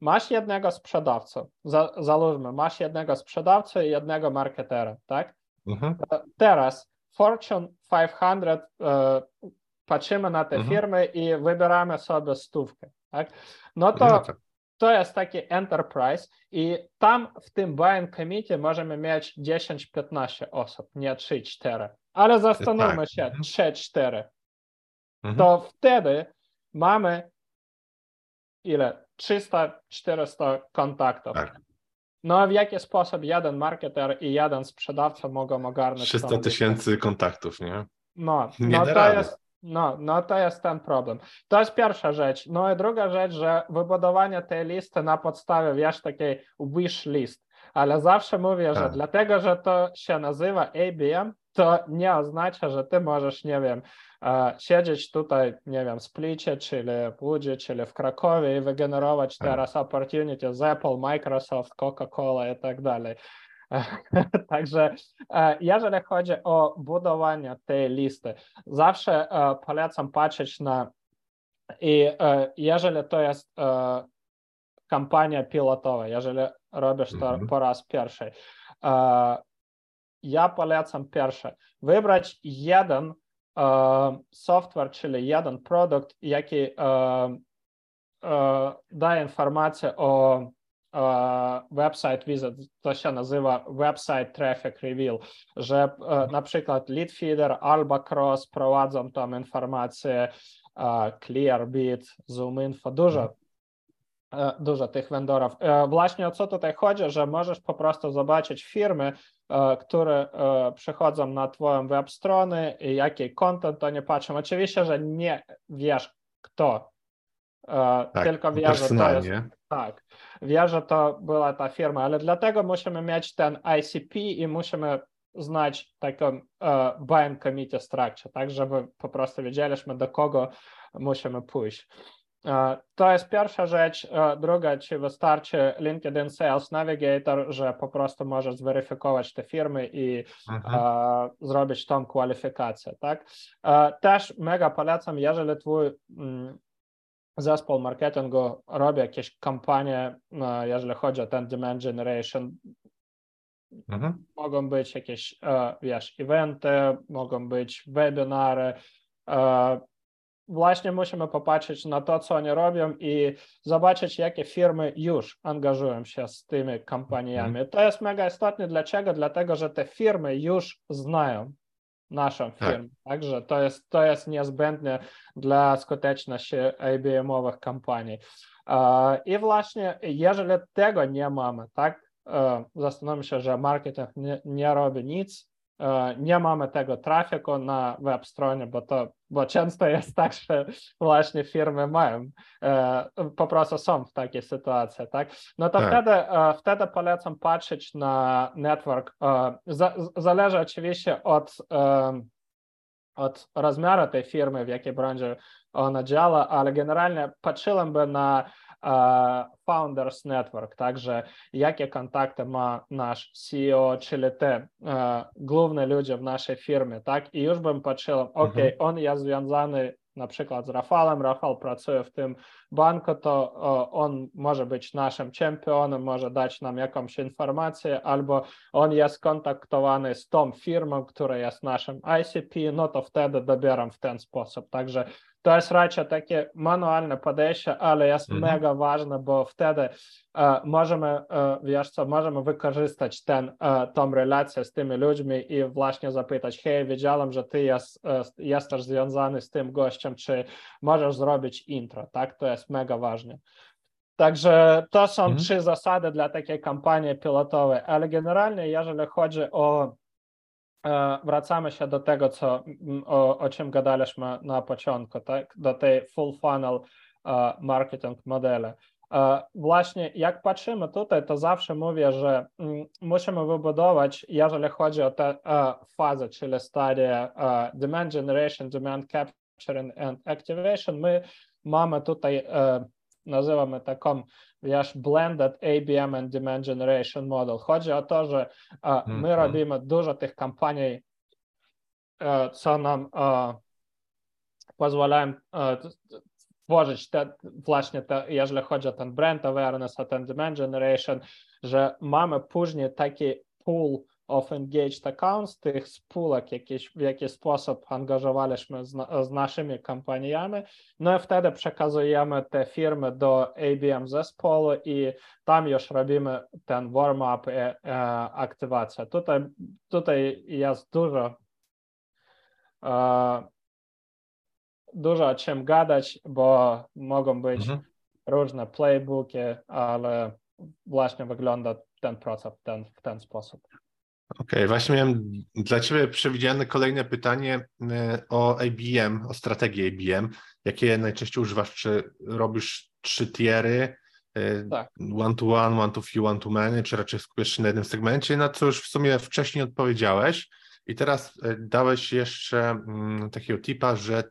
masz jednego sprzedawcę, za, załóżmy, masz jednego sprzedawcę i jednego marketera, tak? Mhm. Teraz Fortune 500, uh, patrzymy na te firmy i wybieramy sobie stówkę, tak? No to no tak to jest taki enterprise i tam w tym buying committee możemy mieć 10-15 osób, nie 3-4. Ale zastanówmy tak. się, 3-4. Mhm. To wtedy mamy ile? 300-400 kontaktów. Tak. No w jaki sposób jeden marketer i jeden sprzedawca mogą ogarnąć 300 tysięcy kontaktów, nie? No, no to jest no, no to jest ten problem. To jest pierwsza rzecz. No i druga rzecz, że wybudowanie tej listy na podstawie, wiesz, takiej wish list, ale zawsze mówię, że tak. dlatego, że to się nazywa ABM, to nie oznacza, że ty możesz, nie wiem, siedzieć tutaj, nie wiem, w Splicie, czyli w Łodzi, czyli w Krakowie i wygenerować teraz opportunity z Apple, Microsoft, Coca-Cola i tak dalej. Także e, jeżeli chodzi o budowanie tej listy, zawsze e, polecam patrzeć na i e, jeżeli to jest kampania pilotowa, jeżeli robisz to mm -hmm. po raz pierwszy, ja polecam pierwsze, wybrać jeden software, czyli jeden produkt, jaki daje informację o website visit, to się nazywa website traffic reveal, że na przykład Leadfeeder albo Cross prowadzą tą informację, Clearbit, ZoomInfo, dużo dużo tych vendorów. Właśnie o co tutaj chodzi, że możesz po prostu zobaczyć firmy, które przychodzą na twoją web stronę i jaki content oni patrzą. Oczywiście, że nie wiesz kto, tak, tylko wiesz, że to jest, tak, wie, że to była ta firma, ale dlatego musimy mieć ten ICP i musimy znać taką buying committee structure, tak, żeby po prostu wiedzieliśmy, do kogo musimy pójść. Uh, to jest pierwsza rzecz. Uh, druga, czy wystarczy LinkedIn Sales Navigator, że po prostu możesz zweryfikować te firmy i uh, zrobić tą kwalifikację, tak? Też mega polecam, jeżeli twój um, zespół marketingu robi jakieś kampanie, jeżeli chodzi o ten demand generation. Mhm. Mogą być jakieś, e, wiesz, eventy, mogą być webinary. E, właśnie musimy popatrzeć na to, co oni robią i zobaczyć, jakie firmy już angażują się z tymi kampaniami. Mhm. To jest mega istotne. Dlaczego? Dlatego, że te firmy już znają naszą tak. firmę. Tak. Także to jest, to jest niezbędne dla skuteczności IBM-owych kampanii. I właśnie, jeżeli tego nie mamy, tak, zastanowimy się, że marketing nie, nie robi nic, nie mamy tego trafiku na web stronie, bo to bo często jest tak, że właśnie firmy mają, po prostu są w takiej sytuacji, tak? No to tak. wtedy, wtedy polecam patrzeć na network. Zależy oczywiście od, od rozmiaru tej firmy, w jakiej branży ona działa, ale generalnie patrzyłem by na Founders Network, także jakie kontakty ma nasz CEO, czyli te główne ludzie w naszej firmie, tak? I już bym patrzył, ok, on jest związany na przykład z Rafalem, Rafał pracuje w tym banku, to on może być naszym czempionem, może dać nam jakąś informację, albo on jest kontaktowany z tą firmą, która jest naszym ICP, no to wtedy dobieram w ten sposób. Także to jest raczej takie manualne podejście, ale jest mm -hmm. mega ważne, bo wtedy uh, możemy, uh, wiesz co, możemy wykorzystać ten, uh, tą relację z tymi ludźmi i właśnie zapytać, hej, wiedziałem, że ty jest, jesteś związany z tym gościem, czy możesz zrobić intro, tak? To jest mega ważne. Także to są mm -hmm. trzy zasady dla takiej kampanii pilotowej, ale generalnie jeżeli chodzi o wracamy się do tego, co, o, o czym gadaliśmy na początku, tak? do tej full funnel marketing modeli. Właśnie jak patrzymy tutaj, to zawsze mówię, że musimy wybudować, jeżeli chodzi o tę fazę, czyli stadię demand generation, demand capture and activation, my mamy tutaj, nazywamy taką wiesz, blended ABM and demand generation model. Chodzi o to, że uh, my mm-hmm. robimy dużo tych kampanii, uh, co nam uh, pozwalają tworzyć te, właśnie te, jeżeli chodzi o ten brand awareness, o ten demand generation, że mamy później taki pool of engaged accounts, tych spółek jakieś, w jakiś sposób angażowaliśmy z, z naszymi kompaniami, no i wtedy przekazujemy te firmy do ABM zespołu i tam już robimy ten warm-up e, aktywację. Tutaj, tutaj jest dużo e, dużo o czym gadać, bo mogą być mhm. różne playbooki, ale właśnie wygląda ten proces w ten, w ten sposób. Okej, okay, właśnie miałem dla Ciebie przewidziane kolejne pytanie e, o IBM, o strategię IBM. Jakie najczęściej używasz? Czy robisz trzy tiery? E, tak. One to one, one to few, one to many, czy raczej skupiasz się na jednym segmencie, na co już w sumie wcześniej odpowiedziałeś. I teraz e, dałeś jeszcze mm, takiego tipa, że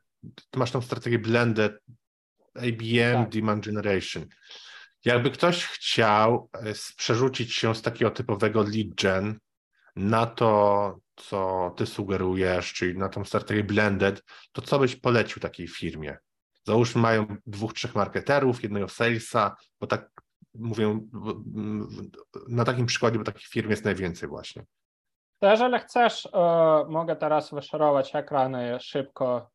ty masz tą strategię blended IBM tak. Demand Generation. Jakby ktoś chciał przerzucić się z takiego typowego lead gen na to, co ty sugerujesz, czyli na tą strategię blended, to co byś polecił takiej firmie? Załóżmy, mają dwóch, trzech marketerów, jednego salesa, bo tak mówię na takim przykładzie, bo takich firm jest najwięcej właśnie. To jeżeli chcesz, e, mogę teraz wyszerować ekrany szybko.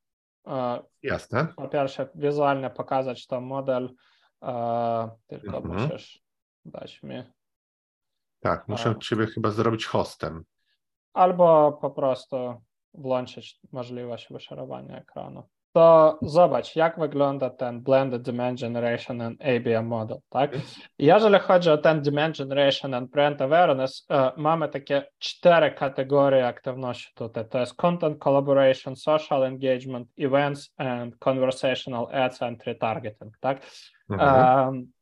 E, Jasne. Po pierwsze, wizualnie pokazać to model, e, tylko mhm. musisz dać mi tak, muszę Ciebie chyba zrobić hostem. Albo po prostu włączyć możliwość wyszarowania ekranu. To zobacz, jak wygląda ten Blended Demand Generation and ABM model, tak? Jeżeli chodzi o ten Demand Generation and Brand Awareness, uh, mamy takie cztery kategorie aktywności tutaj. To jest Content Collaboration, Social Engagement, Events and Conversational Ads and Retargeting, tak? Mhm. Um,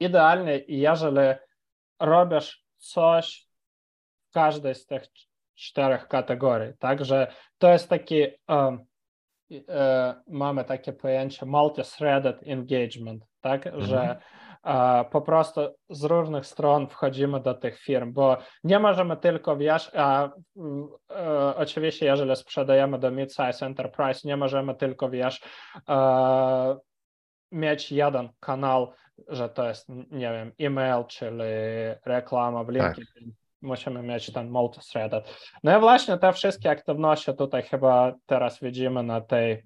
idealnie, jeżeli robisz coś w każdej z tych czterech kategorii. Także to jest taki, um, mamy takie pojęcie multi-threaded engagement, tak, mhm. że uh, po prostu z różnych stron wchodzimy do tych firm, bo nie możemy tylko, wiesz, a uh, oczywiście jeżeli sprzedajemy do mid-size enterprise, nie możemy tylko, wiesz, uh, mieć jeden kanał że to jest, nie wiem, e-mail, czyli reklama w tak. LinkedIn. Tak. Musimy mieć ten multi-threaded. No i właśnie te wszystkie aktywności tutaj chyba teraz widzimy na tej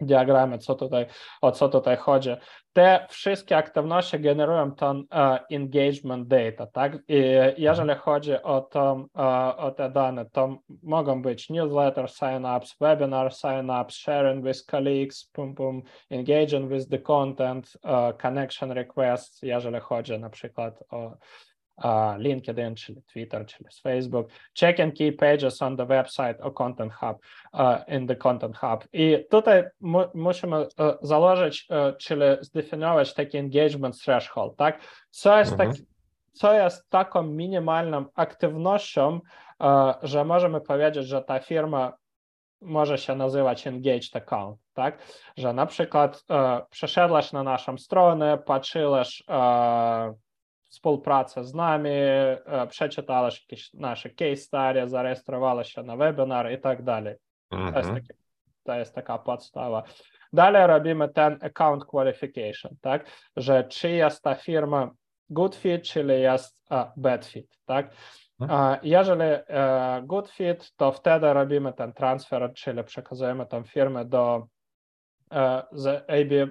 diagramie, co tutaj, o co tutaj chodzi. Te wszystkie aktywności generują ten uh, engagement data, tak? I jeżeli chodzi o, to, uh, o te dane, to mogą być newsletter sign-ups, webinar sign-ups, sharing with colleagues, pum, pum, engaging with the content, uh, connection requests, jeżeli chodzi na przykład o LinkedIn, czyli Twitter, czyli Facebook, checking key pages on the website or Content Hub, in the Content Hub. I tutaj mu musimy założyć, czyli zdefiniować taki engagement threshold, tak? Co jest, mhm. tak, co jest taką minimalną aktywnością, że możemy powiedzieć, że ta firma może się nazywać engaged account, tak? Że na przykład przeszedłeś na naszą stronę, patrzyłeś współpracę z nami, przeczytałeś jakieś nasze case study, zarejestrowałeś się na webinar i tak dalej. To, jest takie, to jest taka podstawa. Dalej robimy ten account qualification, tak, że czy jest ta firma good fit, czyli jest bad fit, tak. Uh, jeżeli uh, good fit, to wtedy robimy ten transfer, czyli przekazujemy tę firmę do z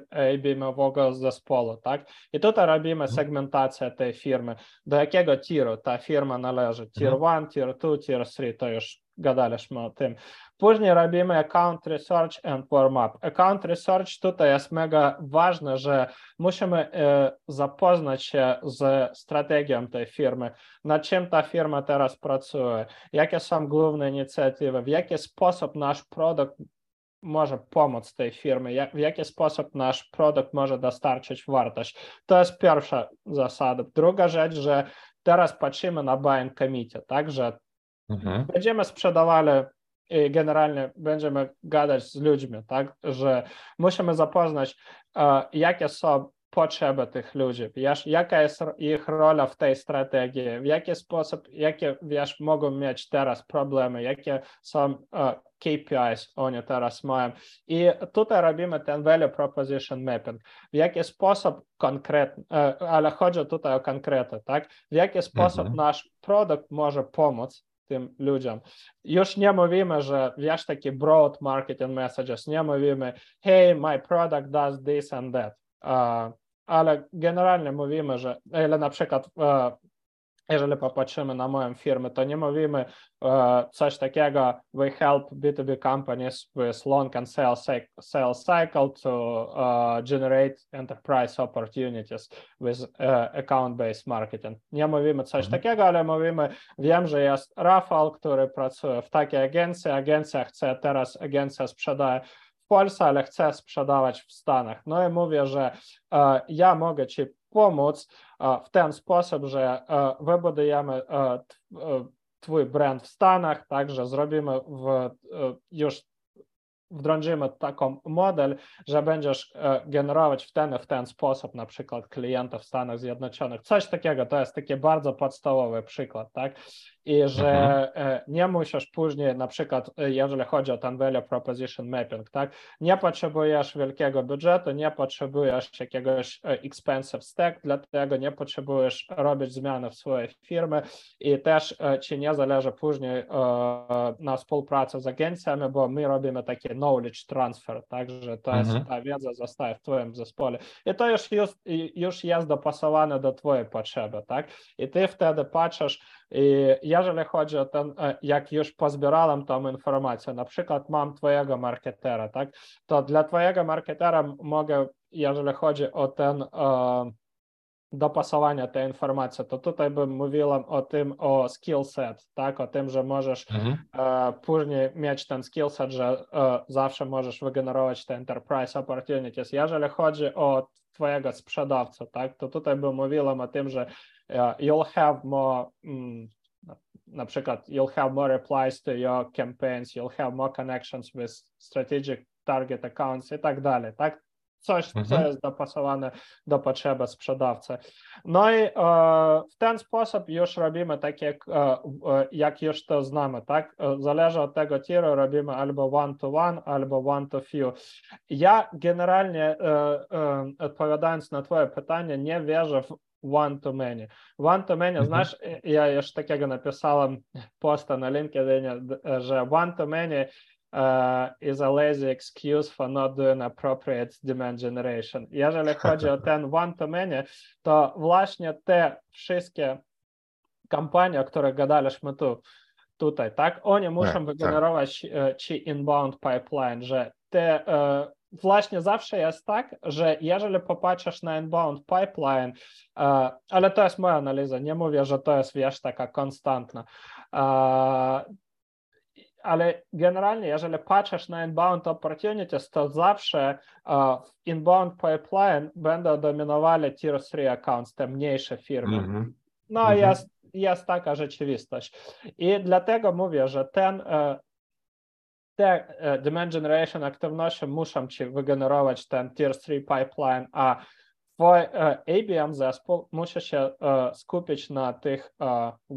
ABM-owego zespołu, tak? I tutaj robimy segmentację tej firmy, do jakiego tieru ta firma należy, tier 1, tier 2, tier 3, to już gadaliśmy o tym. Później robimy account research and warm-up. Account research tutaj jest mega ważne, że musimy zapoznać się z strategią tej firmy, nad czym ta firma teraz pracuje, jakie są główne inicjatywy, w jaki sposób nasz produkt może pomóc tej firmie, jak, w jaki sposób nasz produkt może dostarczyć wartość. To jest pierwsza zasada. Druga rzecz, że teraz patrzymy na buying committee, tak, że mhm. będziemy sprzedawali i generalnie będziemy gadać z ludźmi, tak, że musimy zapoznać, uh, jakie są potrzeby tych ludzi, wiesz, jaka jest ich rola w tej strategii, w jaki sposób, jakie, wiesz, mogą mieć teraz problemy, jakie są uh, KPIs oni teraz mają. I tutaj robimy ten value proposition mapping. W jaki sposób konkretny, ale chodzi tutaj o konkrety, tak? W jaki sposób mhm. nasz produkt może pomóc tym ludziom. Już nie mówimy, że wiesz takie broad marketing messages, nie mówimy hey, my product does this and that. Uh, ale generalnie mówimy, że ile na przykład jeżeli popatrzymy na moją firmę, to nie mówimy coś takiego we help B2B companies with long and sales, sales cycle to uh, generate enterprise opportunities with uh, account-based marketing. Nie mówimy coś mhm. takiego, ale mówimy, wiem, że jest Rafał, który pracuje w takiej agencji, agencja chce teraz, agencja sprzedaje Polsce, ale chce sprzedawać w Stanach. No i mówię, że uh, ja mogę Ci pomóc w ten sposób, że wybudujemy Twój brand w Stanach, także zrobimy w, już wdrożymy taką model, że będziesz generować w ten w ten sposób na przykład klientów w Stanach Zjednoczonych. Coś takiego, to jest taki bardzo podstawowy przykład, tak? I że mhm. nie musisz później, na przykład, jeżeli chodzi o ten value proposition mapping, tak, nie potrzebujesz wielkiego budżetu, nie potrzebujesz jakiegoś expensive stack, dlatego nie potrzebujesz robić zmiany w swojej firmie i też ci nie zależy później na współpracy z agencjami, bo my robimy taki knowledge transfer, tak, że to jest, mhm. ta wiedza zostaje w twoim zespole i to już, już, już jest dopasowane do twojej potrzeby, tak, i ty wtedy patrzysz, i jeżeli chodzi o ten, jak już pozbierałem tą informację, na przykład mam twojego marketera, tak, to dla twojego marketera mogę, jeżeli chodzi o ten e, dopasowania tej informacji, to tutaj bym mówiłem o tym, o skill set, tak, o tym, że możesz mhm. e, później mieć ten skill set, że e, zawsze możesz wygenerować te enterprise opportunities. Jeżeli chodzi o twojego sprzedawcę, tak, to tutaj bym mówiłem o tym, że you'll have more mm, na przykład you'll have more replies to your campaigns, you'll have more connections with strategic target accounts i tak dalej, tak? Coś, mhm. co jest dopasowane do potrzeby sprzedawcy. No i e, w ten sposób już robimy takie, e, jak już to znamy, tak? Zależy od tego tieru, robimy albo one-to-one, -one, albo one-to-few. Ja generalnie, e, e, odpowiadając na twoje pytanie, nie wierzę w one to many. One to many, mhm. znasz, ja już takiego napisałem posta na LinkedIn, że one to many e, is a lazy excuse for not doing appropriate demand generation. Jeżeli chodzi o ten one to many, to właśnie te wszystkie kampanie, o których gadaliśmy tu, tutaj, tak, oni tak, muszą tak. wygenerować tak. Ci inbound pipeline, że te e, właśnie zawsze jest tak, że jeżeli popatrzysz na inbound pipeline, ale to jest moja analiza, nie mówię, że to jest, wiesz, taka konstantna, ale generalnie, jeżeli patrzysz na inbound opportunities, to zawsze w inbound pipeline będą dominowali tier 3 accounts, te mniejsze firmy. Mm -hmm. No, mm -hmm. jest, jest taka rzeczywistość. I dlatego mówię, że ten te demand generation aktywnością muszą ci wygenerować ten tier 3 pipeline, a twój ABM zespół musi się skupić na tych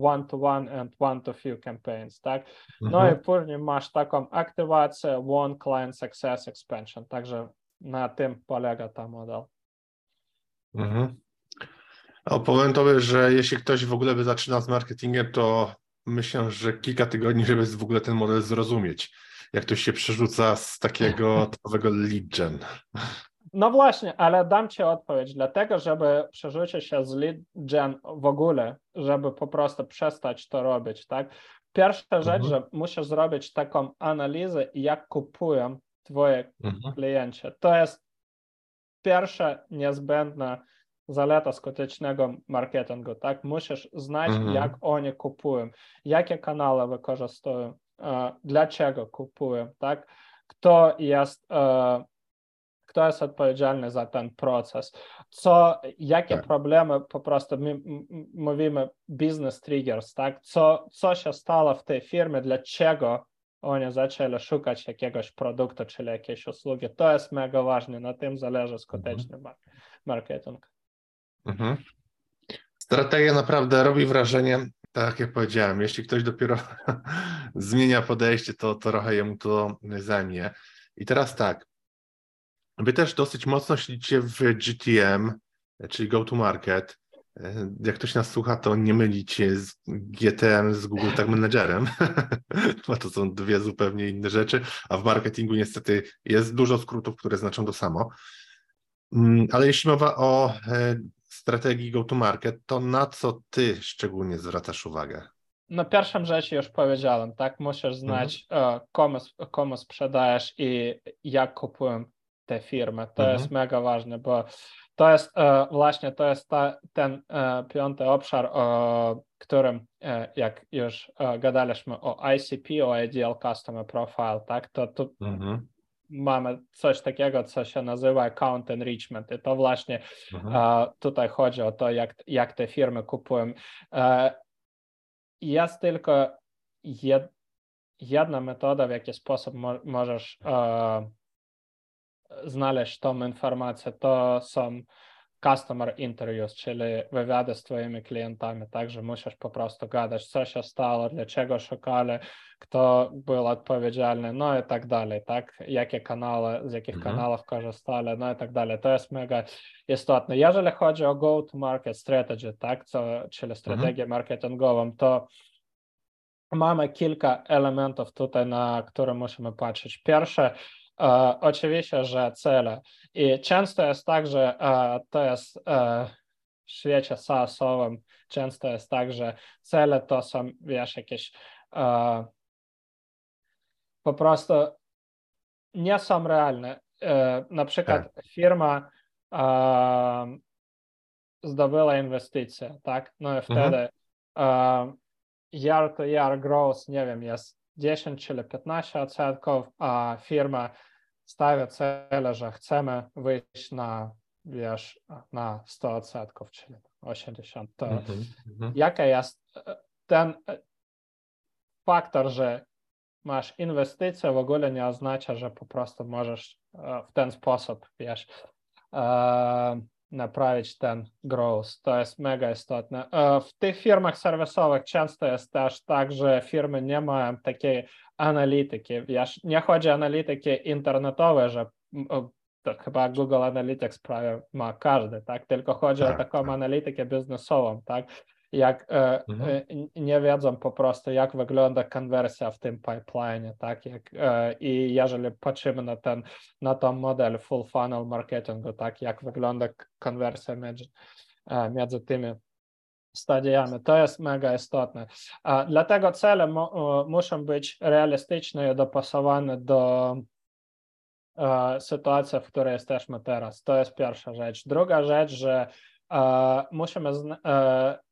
one-to-one and one-to-few campaigns, tak? No mhm. i później masz taką aktywację one client success expansion, także na tym polega ta model. Mhm. O, powiem tobie, że jeśli ktoś w ogóle by zaczynał z marketingiem, to myślę, że kilka tygodni, żeby w ogóle ten model zrozumieć jak to się przerzuca z takiego typowego lead gen. No właśnie, ale dam Ci odpowiedź, dlatego żeby przerzucić się z lead gen w ogóle, żeby po prostu przestać to robić, tak? Pierwsza rzecz, mhm. że musisz zrobić taką analizę, jak kupują Twoje mhm. klienci. To jest pierwsza niezbędna zaleta skutecznego marketingu, tak? Musisz znać, mhm. jak oni kupują, jakie kanały wykorzystują, dlaczego kupuję, tak? Kto jest, kto jest odpowiedzialny za ten proces, co, jakie tak. problemy po prostu my mówimy business triggers, tak? Co, co się stało w tej firmie, dlaczego oni zaczęli szukać jakiegoś produktu, czyli jakiejś usługi. To jest mega ważne, na tym zależy skuteczny mhm. marketing. Mhm. Strategia naprawdę robi wrażenie. Tak jak powiedziałem, jeśli ktoś dopiero zmienia podejście, to, to trochę jemu to zajmie. I teraz tak, wy też dosyć mocno śledzicie w GTM, czyli Go to Market. Jak ktoś nas słucha, to nie mylicie z GTM z Google Tag Managerem, bo to są dwie zupełnie inne rzeczy, a w marketingu niestety jest dużo skrótów, które znaczą to samo. Mm, ale jeśli mowa o e, strategii go-to-market, to na co ty szczególnie zwracasz uwagę? No pierwszą rzecz już powiedziałem, tak? Musisz znać, mhm. komu, komu sprzedajesz i jak kupują te firmy. To mhm. jest mega ważne, bo to jest właśnie to jest ta, ten piąty obszar, o którym jak już gadaliśmy o ICP, o Ideal Customer Profile, tak? To tu mhm mamy coś takiego, co się nazywa account enrichment. I to właśnie mhm. tutaj chodzi o to, jak, jak te firmy kupują. Jest tylko jed, jedna metoda, w jaki sposób mo, możesz znaleźć tą informację. To są customer interviews, czyli wywiady z twoimi klientami, także musisz po prostu gadać, co się stało, dlaczego szukali, kto był odpowiedzialny, no i tak dalej, tak, jakie kanały, z jakich mhm. kanałów korzystali, no i tak dalej. To jest mega istotne. Jeżeli chodzi o go-to-market strategy, tak, co, czyli mhm. strategię mhm. marketingową, to mamy kilka elementów tutaj, na które musimy patrzeć. Pierwsze, E, oczywiście, że cele. I często jest tak, że e, to jest e, w świecie SaaS-owym, często jest tak, że cele to są, wiesz, jakieś po prostu nie są realne. Na przykład tak. firma zdobyła inwestycje, tak? No i mhm. wtedy mhm. year to year growth, nie wiem, jest 10 czyli 15 odsetków, a firma stawia cele, że chcemy wyjść na, wiesz, na 100 odsetków, czyli 80. To mm -hmm. jaka jest e, ten e, faktor, że masz inwestycje, w ogóle nie oznacza, że po prostu możesz e, w ten sposób, wiesz, naprawić ten growth. To jest mega istotne. W tych firmach serwisowych często jest też tak, że firmy nie mają takiej analityki. Nie chodzi o analityki internetowe, że to chyba Google Analytics prawie ma każdy, tak? Tylko chodzi tak, o taką tak. analitykę biznesową, tak? jak mhm. nie wiedzą po prostu, jak wygląda konwersja w tym pipeline, tak, jak, i jeżeli patrzymy na ten, na ten model full funnel marketingu, tak, jak wygląda konwersja między, między tymi stadiami. To jest mega istotne. Dlatego cele muszą być realistyczne i dopasowane do sytuacji, w której jesteśmy teraz. To jest pierwsza rzecz. Druga rzecz, że musimy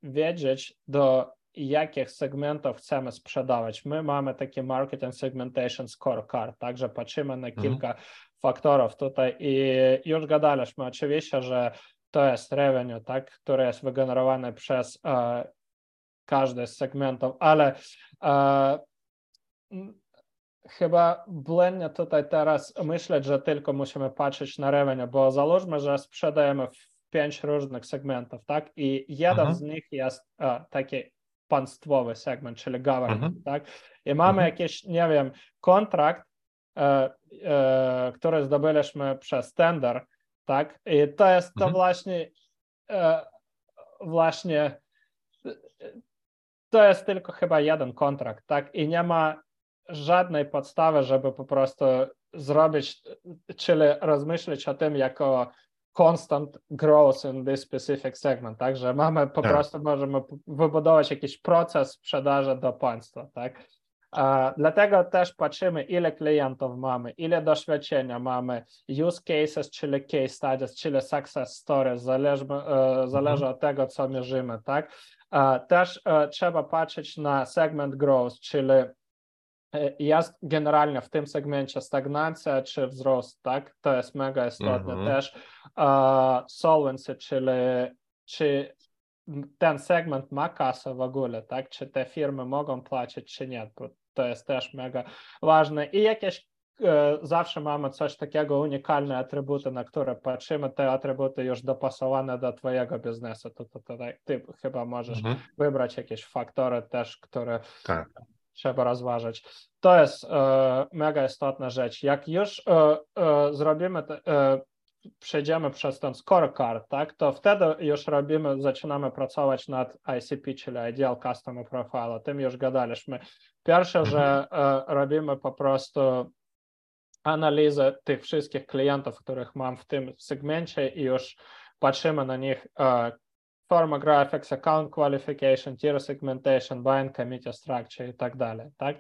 wiedzieć, do jakich segmentów chcemy sprzedawać. My mamy taki marketing segmentation scorecard, także patrzymy na kilka mhm. faktorów tutaj i już gadaliśmy oczywiście, że to jest revenue, tak, które jest wygenerowane przez e, każdy z segmentów, ale e, chyba błędnie tutaj teraz myśleć, że tylko musimy patrzeć na revenue, bo załóżmy, że sprzedajemy w pięć różnych segmentów, tak, i jeden mhm. z nich jest e, taki państwowy segment, czyli government, mhm. tak, i mamy mhm. jakiś, nie wiem, kontrakt, e, e, który zdobyliśmy przez tender, tak? I to jest to mhm. właśnie e, właśnie to jest tylko chyba jeden kontrakt, tak? I nie ma żadnej podstawy, żeby po prostu zrobić, czyli rozmyśleć o tym jako constant growth in this specific segment, tak? Że mamy po tak. prostu możemy wybudować jakiś proces sprzedaży do państwa, tak? Dlatego też patrzymy, ile klientów mamy, ile doświadczenia mamy, use cases, czyli case studies, czyli success stories, zależy, e, zależy od tego, co mierzymy, tak? Też e, trzeba patrzeć na segment growth, czyli e, jest generalnie w tym segmencie stagnacja czy wzrost, tak? To jest mega istotne. -hmm. Też solvency, czyli czy ten segment ma kasę w ogóle, tak? Czy te firmy mogą płacić, czy nie? To jest też mega ważne. I jakieś e, zawsze mamy coś takiego, unikalne atrybuty, na które patrzymy, te atrybuty już dopasowane do twojego biznesu, to, to, to ty chyba możesz mhm. wybrać jakieś faktory też, które tak. trzeba rozważyć. To jest e, mega istotna rzecz. Jak już e, e, zrobimy, te, e, przejdziemy przez ten scorecard, tak, to wtedy już robimy, zaczynamy pracować nad ICP, czyli Ideal Customer Profile. O tym już gadaliśmy. Pierwsze, mhm. że e, robimy po prostu analizę tych wszystkich klientów, których mam w tym segmencie i już patrzymy na nich e, forma graphics, account qualification, tier segmentation, buying committee structure i tak dalej, tak?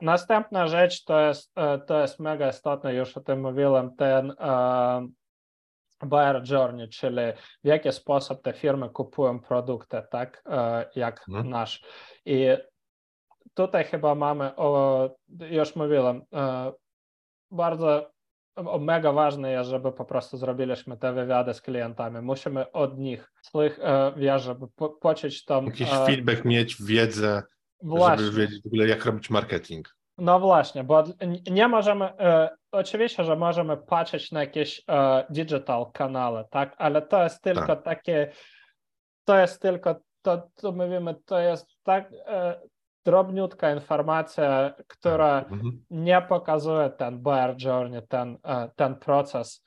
Następna rzecz to jest, to jest mega istotne, już o tym mówiłem, ten buyer journey, czyli w jaki sposób te firmy kupują produkty, tak, jak hmm. nasz. I tutaj chyba mamy, o, już mówiłem, bardzo mega ważne jest, żeby po prostu zrobiliśmy te wywiady z klientami. Musimy od nich, swych, wiesz, żeby poczuć tam... Jakiś feedback mieć, wiedzę, Właśnie. żeby wiedzieć w ogóle, jak robić marketing. No właśnie, bo nie możemy, e, oczywiście, że możemy patrzeć na jakieś e, digital kanały, tak, ale to jest tylko tak. takie, to jest tylko, to co mówimy, to jest tak e, drobniutka informacja, która tak. mhm. nie pokazuje ten buyer journey, ten, e, ten proces,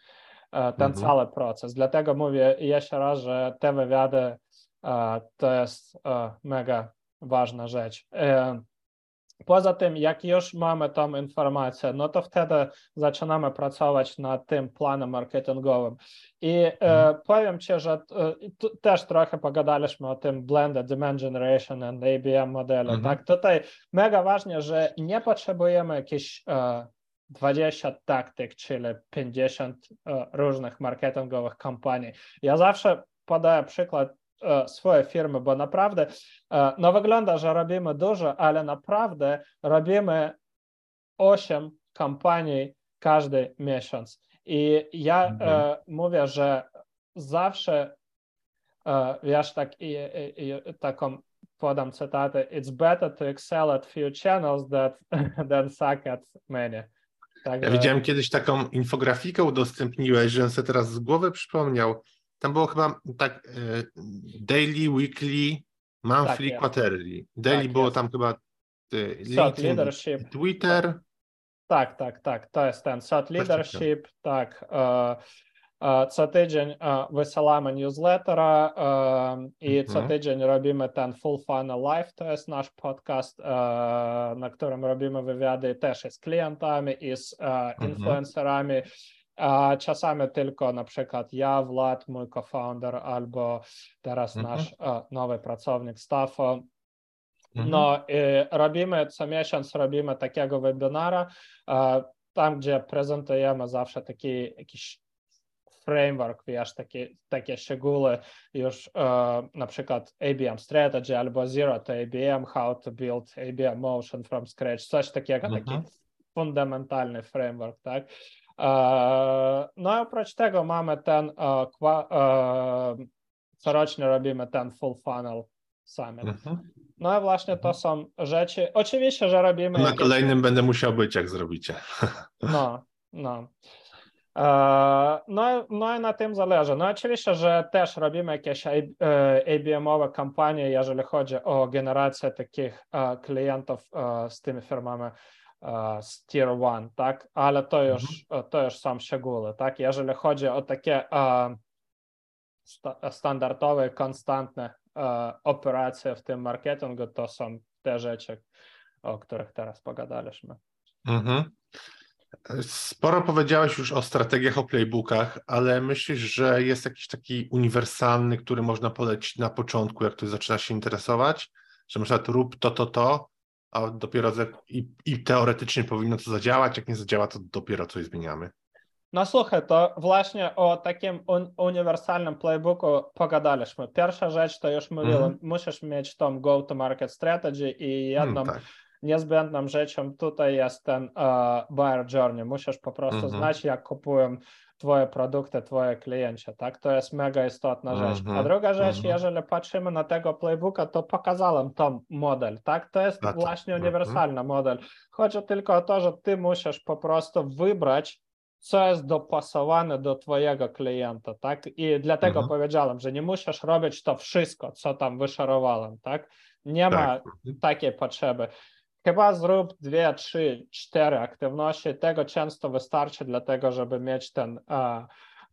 e, ten mhm. cały proces. Dlatego mówię jeszcze raz, że te wywiady e, to jest mega ważna rzecz. E, poza tym, jak już mamy tą informację, no to wtedy zaczynamy pracować nad tym planem marketingowym. I e, mhm. powiem Ci, że e, też trochę pogadaliśmy o tym blended demand generation and ABM modelu. Mhm. Tak, tutaj mega ważne, że nie potrzebujemy jakichś 20 taktyk, czyli 50 różnych marketingowych kampanii. Ja zawsze podaję przykład E, swoje firmy, bo naprawdę e, no wygląda, że robimy dużo, ale naprawdę robimy 8 kampanii każdy miesiąc. I ja e, mhm. mówię, że zawsze wiesz, tak, i, i, i, taką podam cytatę, it's better to excel at few channels that, than suck at many. ja widziałem kiedyś taką infografikę udostępniłeś, że sobie teraz z głowy przypomniał, tam było chyba tak e, daily, weekly, monthly, tak, quarterly. Daily tak, było jest. tam chyba e, LinkedIn, leadership. Twitter. Tak, tak, tak, to jest ten thought leadership, tak. Uh, Co tydzień wysyłamy newslettera i co Mhm. tydzień robimy ten Full Funnel Live, to jest nasz podcast, na którym robimy wywiady też z klientami, i z influencerami. A czasami tylko na przykład ja, Vlad, mój co-founder, albo teraz Mhm. nasz nowy pracownik Stafo. Mhm. No i robimy co miesiąc robimy takiego webinara, e, tam gdzie prezentujemy zawsze taki jakiś framework, wiesz, takie, takie szczegóły już e, na przykład ABM strategy albo zero to ABM, how to build ABM motion from scratch, coś takiego, taki Mhm. fundamentalny framework, tak? E, No i oprócz tego mamy ten e, e, corocznie robimy ten full funnel summit. Mhm. No i właśnie to są rzeczy. Oczywiście, że robimy. Na jakieś- kolejnym będę musiał być, jak zrobicie. No, no. No, i- no i na tym zależy. No oczywiście, że też robimy jakieś ABM-owe kampanie, jeżeli chodzi o generację takich klientów z tymi firmami z Tier 1, tak? Ale to już, to już są szczegóły, tak? Jeżeli chodzi o takie e, sta- standardowe, konstantne e, operacje w tym marketingu, to są te rzeczy, o których teraz pogadaliśmy. Mhm. Sporo powiedziałeś już o strategiach, o playbookach, ale myślisz, że jest jakiś taki uniwersalny, który można polecić na początku, jak ktoś zaczyna się interesować, że na przykład rób to, to, to, a dopiero za, i, i teoretycznie powinno to zadziałać, jak nie zadziała, to dopiero coś zmieniamy. No słuchaj, to właśnie o takim un- uniwersalnym playbooku pogadaliśmy. Pierwsza rzecz, to już mówiłem, Mhm. musisz mieć tą go-to-market strategy i jedną Hmm, tak. niezbędną rzeczą tutaj jest ten e, buyer journey. Musisz po prostu Mhm. znać, jak kupują twoje produkty, twoje klienci, tak? To jest mega istotna rzecz. A Mhm, druga rzecz, mhm. jeżeli patrzymy na tego playbooka, to pokazałem tą model, tak? To jest A, tak. właśnie Mhm. uniwersalna model. Chodzi tylko o to, że ty musisz po prostu wybrać co jest dopasowane do twojego klienta, tak? I dlatego Mhm. powiedziałem, że nie musisz robić to wszystko, co tam wyszarowałem, tak? Nie ma Tak. takiej potrzeby. Chyba zrób dwie, trzy, cztery aktywności. Tego często wystarczy dla tego, żeby mieć ten e,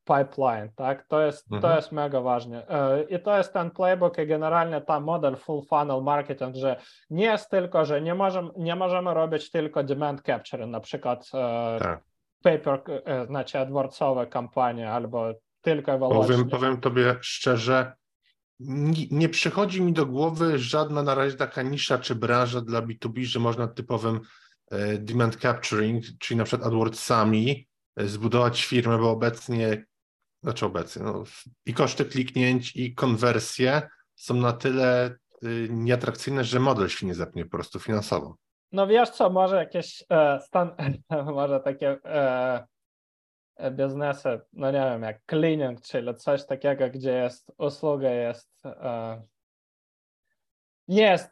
pipeline, tak? To jest, to Mhm. jest mega ważne. E, I to jest ten playbook i generalnie ta model full funnel marketing, że nie jest tylko, że nie możemy, nie możemy robić tylko demand capture, na przykład e, Tak. paper, znaczy AdWordsowe kampanie albo tylko i wyłącznie. Powiem, powiem tobie szczerze, nie, przychodzi mi do głowy żadna na razie taka nisza czy branża dla B2B, że można typowym e, demand capturing, czyli na przykład AdWordsami e, zbudować firmę, bo obecnie, znaczy obecnie, no, i koszty kliknięć i konwersje są na tyle y, nieatrakcyjne, że model się nie zepnie po prostu finansowo. No wiesz co, może jakieś e, stan, może takie e, biznesy, no nie wiem, jak cleaning, czyli coś takiego, gdzie jest usługa jest e, jest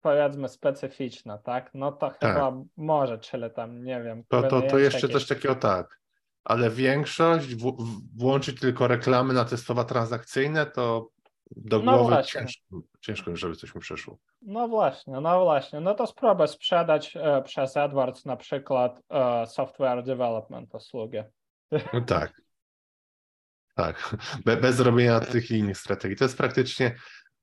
powiedzmy specyficzna, tak? No to chyba może, czyli tam, nie wiem. To, to, to jeszcze jakieś- coś takiego tak. Ale większość, w, w, włączyć tylko reklamy na te słowa transakcyjne, to do No głowy właśnie. ciężko, ciężko, żeby coś mi przeszło. No właśnie, no właśnie. No to spróbuj sprzedać e, przez AdWords na przykład e, software development usługi. No tak. Tak. Be, bez robienia tych innych strategii. To jest praktycznie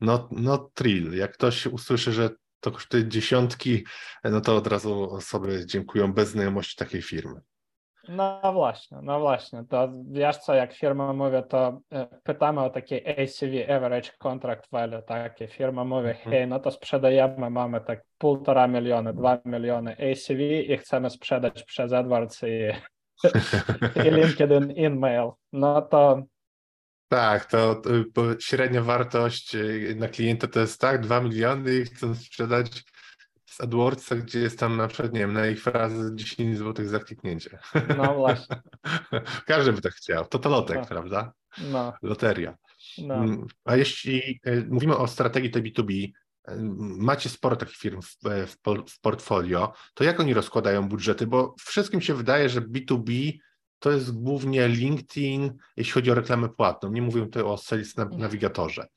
no, no thrill. Jak ktoś usłyszy, że to kosztuje dziesiątki, no to od razu osoby dziękują bez znajomości takiej firmy. No właśnie, no właśnie. To wiesz co, jak firma mówi, to e, pytamy o takie ACV, Average Contract Value, takie firma mówi, Mhm. hej, no to sprzedajemy, mamy tak półtora miliona, dwa miliony ACV i chcemy sprzedać przez AdWords i, i LinkedIn InMail. No to Tak, to, to średnia wartość y, na klienta to jest tak, 2 miliony i chcą sprzedać z AdWordsa, gdzie jest tam na przykład, nie wiem, na ich frazę 10 zł za kliknięcie. no właśnie, Każdy by tak chciał. To to lotek, Tak. prawda? no, Loteria. no. Mm, A jeśli e, mówimy o strategii tej B2B, e, macie sporo takich firm w, e, w, w portfolio, to jak oni rozkładają budżety? Bo wszystkim się wydaje, że B2B to jest głównie LinkedIn, jeśli chodzi o reklamę płatną. Nie mówię tutaj o Sales Nav- Navigatorze.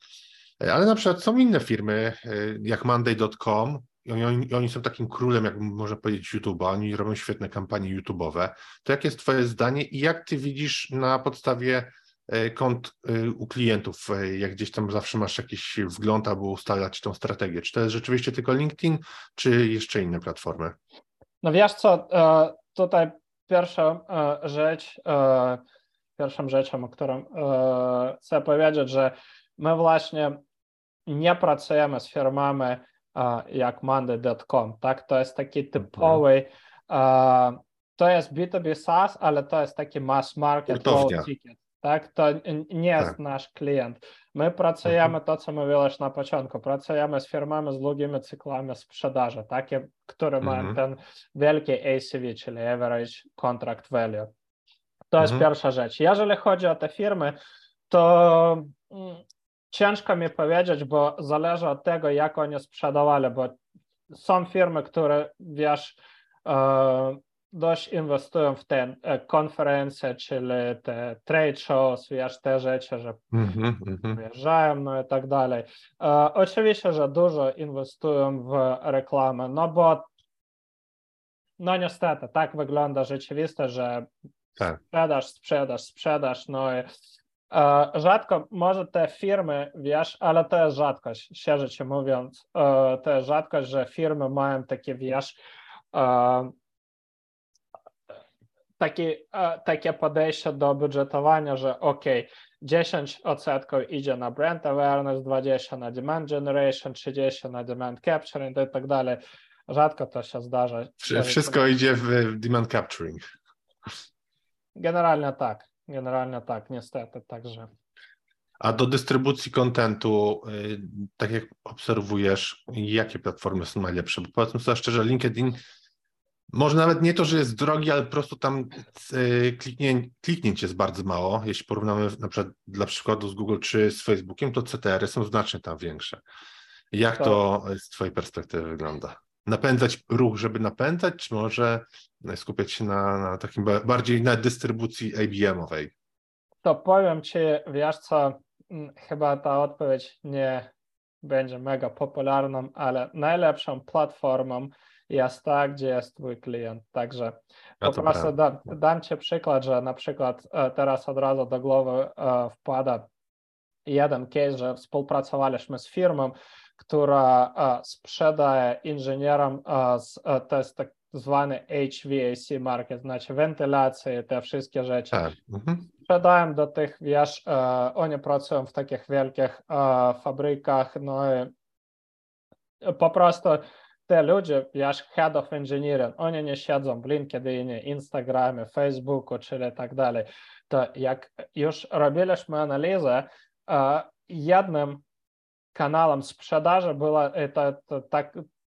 E, Ale na przykład są inne firmy, e, jak Monday.com, i oni, oni, są takim królem, jak można powiedzieć, YouTube'a, oni robią świetne kampanie YouTube'owe. To jakie jest Twoje zdanie i jak Ty widzisz na podstawie kont e, u klientów, e, jak gdzieś tam zawsze masz jakiś wgląd, aby ustalać tą strategię? Czy to jest rzeczywiście tylko LinkedIn, czy jeszcze inne platformy? No wiesz co, tutaj pierwsza rzecz, pierwszą rzeczą, o którą chcę powiedzieć, że my właśnie nie pracujemy z firmami jak Monday.com, tak? To jest taki mhm. typowy, to jest B2B SaaS, ale to jest taki mass market, low ticket, tak? To nie jest tak. nasz klient. My pracujemy, mhm. to co mówiłeś na początku, pracujemy z firmami z długimi cyklami sprzedaży, takie, które mają mhm. ten wielki ACV, czyli Average Contract Value. To jest pierwsza rzecz. Jeżeli chodzi o te firmy, to mm, ciężko mi powiedzieć, bo zależy od tego, jak oni sprzedawali, bo są firmy, które wiesz, e, dość inwestują w te e, konferencje, czyli te trade shows, wiesz, te rzeczy, że mm -hmm. wyjeżdżają, no i tak dalej. E, oczywiście, że dużo inwestują w reklamę, no bo no niestety, tak wygląda rzeczywistość, że tak. sprzedaż, sprzedaż, sprzedaż, no i Rzadko, może te firmy, wiesz, ale to jest rzadkość, szczerze mówiąc, to jest rzadkość, że firmy mają takie, wiesz, takie, takie podejście do budżetowania, że ok, 10 odsetków idzie na brand awareness, 20 na demand generation, 30 na demand capturing i tak dalej. Rzadko to się zdarza. Wszystko idzie w demand capturing. Generalnie tak. Generalnie tak, niestety, także. A do dystrybucji kontentu, y, tak jak obserwujesz, jakie platformy są najlepsze? Bo powiedzmy sobie szczerze, LinkedIn może nawet nie to, że jest drogi, ale po prostu tam y, kliknię, kliknięć jest bardzo mało. Jeśli porównamy na przykład dla przykładu z Google czy z Facebookiem, to CTR-y są znacznie tam większe. Jak to, to z Twojej perspektywy wygląda? napędzać ruch, żeby napędzać, czy może skupiać się na, na takim bardziej na dystrybucji ABM-owej? To powiem Ci, wiesz co, mm, chyba ta odpowiedź nie będzie mega popularną, ale najlepszą platformą jest ta, gdzie jest Twój klient. Także ja po prostu dam, dam Ci przykład, że na przykład e, teraz od razu do głowy e, wpada jeden case, że współpracowaliśmy z firmą, która sprzedaje inżynierom, to jest tak zwany HVAC market, znaczy wentylację, te wszystkie rzeczy. Tak. Mhm. Sprzedają do tych, wiesz, oni pracują w takich wielkich fabrykach, no i po prostu te ludzie, wiesz, head of engineering, oni nie siedzą w LinkedInie, Instagramie, Facebooku, czyli tak dalej. To jak już robiliśmy analizę, jednym kanałem sprzedaży była,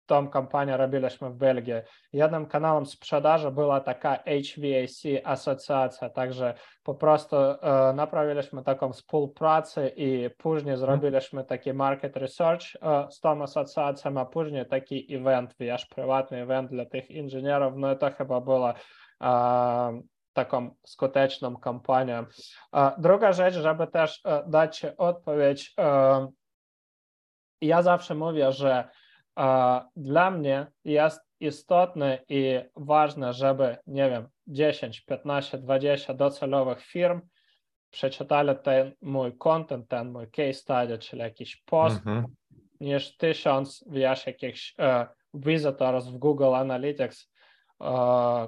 tą kampanię robiliśmy w Belgii. Jednym kanałem sprzedaży była taka HVAC asocjacja, także po prostu e, naprawiliśmy taką współpracę i później zrobiliśmy taki market research e, z tą asocjacją, a później taki event, wiesz, prywatny event dla tych inżynierów, no i to chyba było e, taką skuteczną kampanią. Druga rzecz, żeby też e, dać odpowiedź ja zawsze mówię, że dla mnie jest istotne i ważne, żeby, nie wiem, 10, 15, 20 docelowych firm przeczytali ten mój content, ten mój case study, czyli jakiś post, mm-hmm. niż tysiąc, wiesz, jakichś uh, visitors w Google Analytics, uh,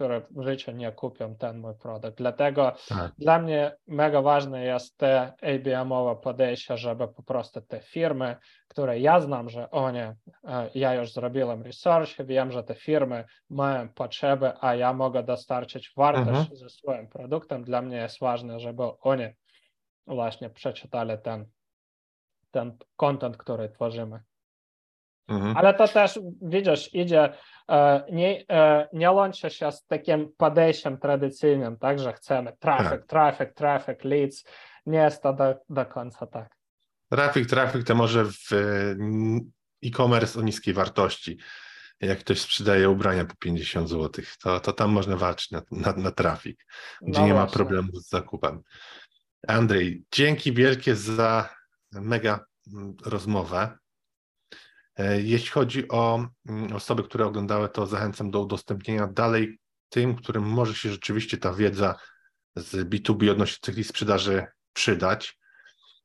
które w życiu nie kupią ten mój produkt. Dlatego tak. dla mnie mega ważne jest te ABM-owe podejście, żeby po prostu te firmy, które ja znam, że oni, e, ja już zrobiłem research, wiem, że te firmy mają potrzeby, a ja mogę dostarczyć wartość mhm. ze swoim produktem. Dla mnie jest ważne, żeby oni właśnie przeczytali ten, ten content, który tworzymy. Mhm. Ale to też, widzisz, idzie, nie, e, nie się z takim podejściem tradycyjnym, tak, że chcemy traffic, tak. traffic, traffic, leads. Nie jest to do, do końca tak. Traffic, traffic to może w e-commerce o niskiej wartości. Jak ktoś sprzedaje ubrania po 50 zł, to, to tam można walczyć na, na, na trafik, gdzie no nie ma problemu z zakupem. Andrzej, dzięki wielkie za mega mm, rozmowę. E, jeśli chodzi o mm, osoby, które oglądały, to zachęcam do udostępnienia dalej tym, którym może się rzeczywiście ta wiedza z B2B odnośnie cykli sprzedaży przydać.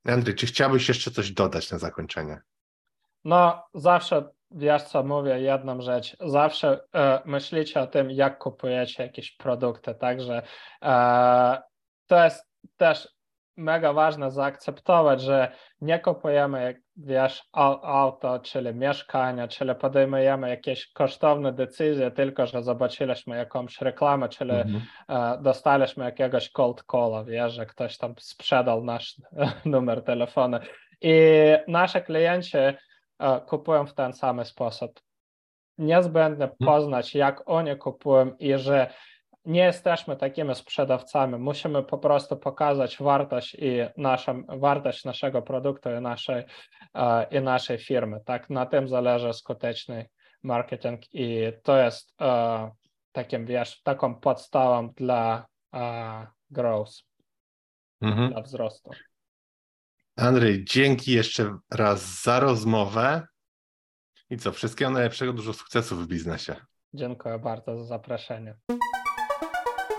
Andrzej, czy chciałbyś jeszcze coś dodać na zakończenie? No, zawsze wiesz co mówię, jedną rzecz. Zawsze e, myślicie o tym, jak kupujecie jakieś produkty, także e, to jest też mega ważne zaakceptować, że nie kupujemy, jak wiesz, auto, czyli mieszkania, czyli podejmujemy jakieś kosztowne decyzje, tylko że zobaczyliśmy jakąś reklamę, czyli mhm. e, dostaliśmy jakiegoś cold calla, wiesz, że ktoś tam sprzedał nasz numer telefonu. I nasze klienci e, kupują w ten sam sposób. Niezbędne mhm. poznać, jak oni kupują i że nie jesteśmy takimi sprzedawcami. Musimy po prostu pokazać wartość i naszą, wartość naszego produktu i naszej, e, i naszej firmy. Tak, na tym zależy skuteczny marketing i to jest uh, takim, wiesz, taką podstawą dla uh, growth, mhm. dla wzrostu. Andrzej, dzięki jeszcze raz za rozmowę i co, wszystkiego najlepszego, dużo sukcesów w biznesie. Dziękuję bardzo za zaproszenie.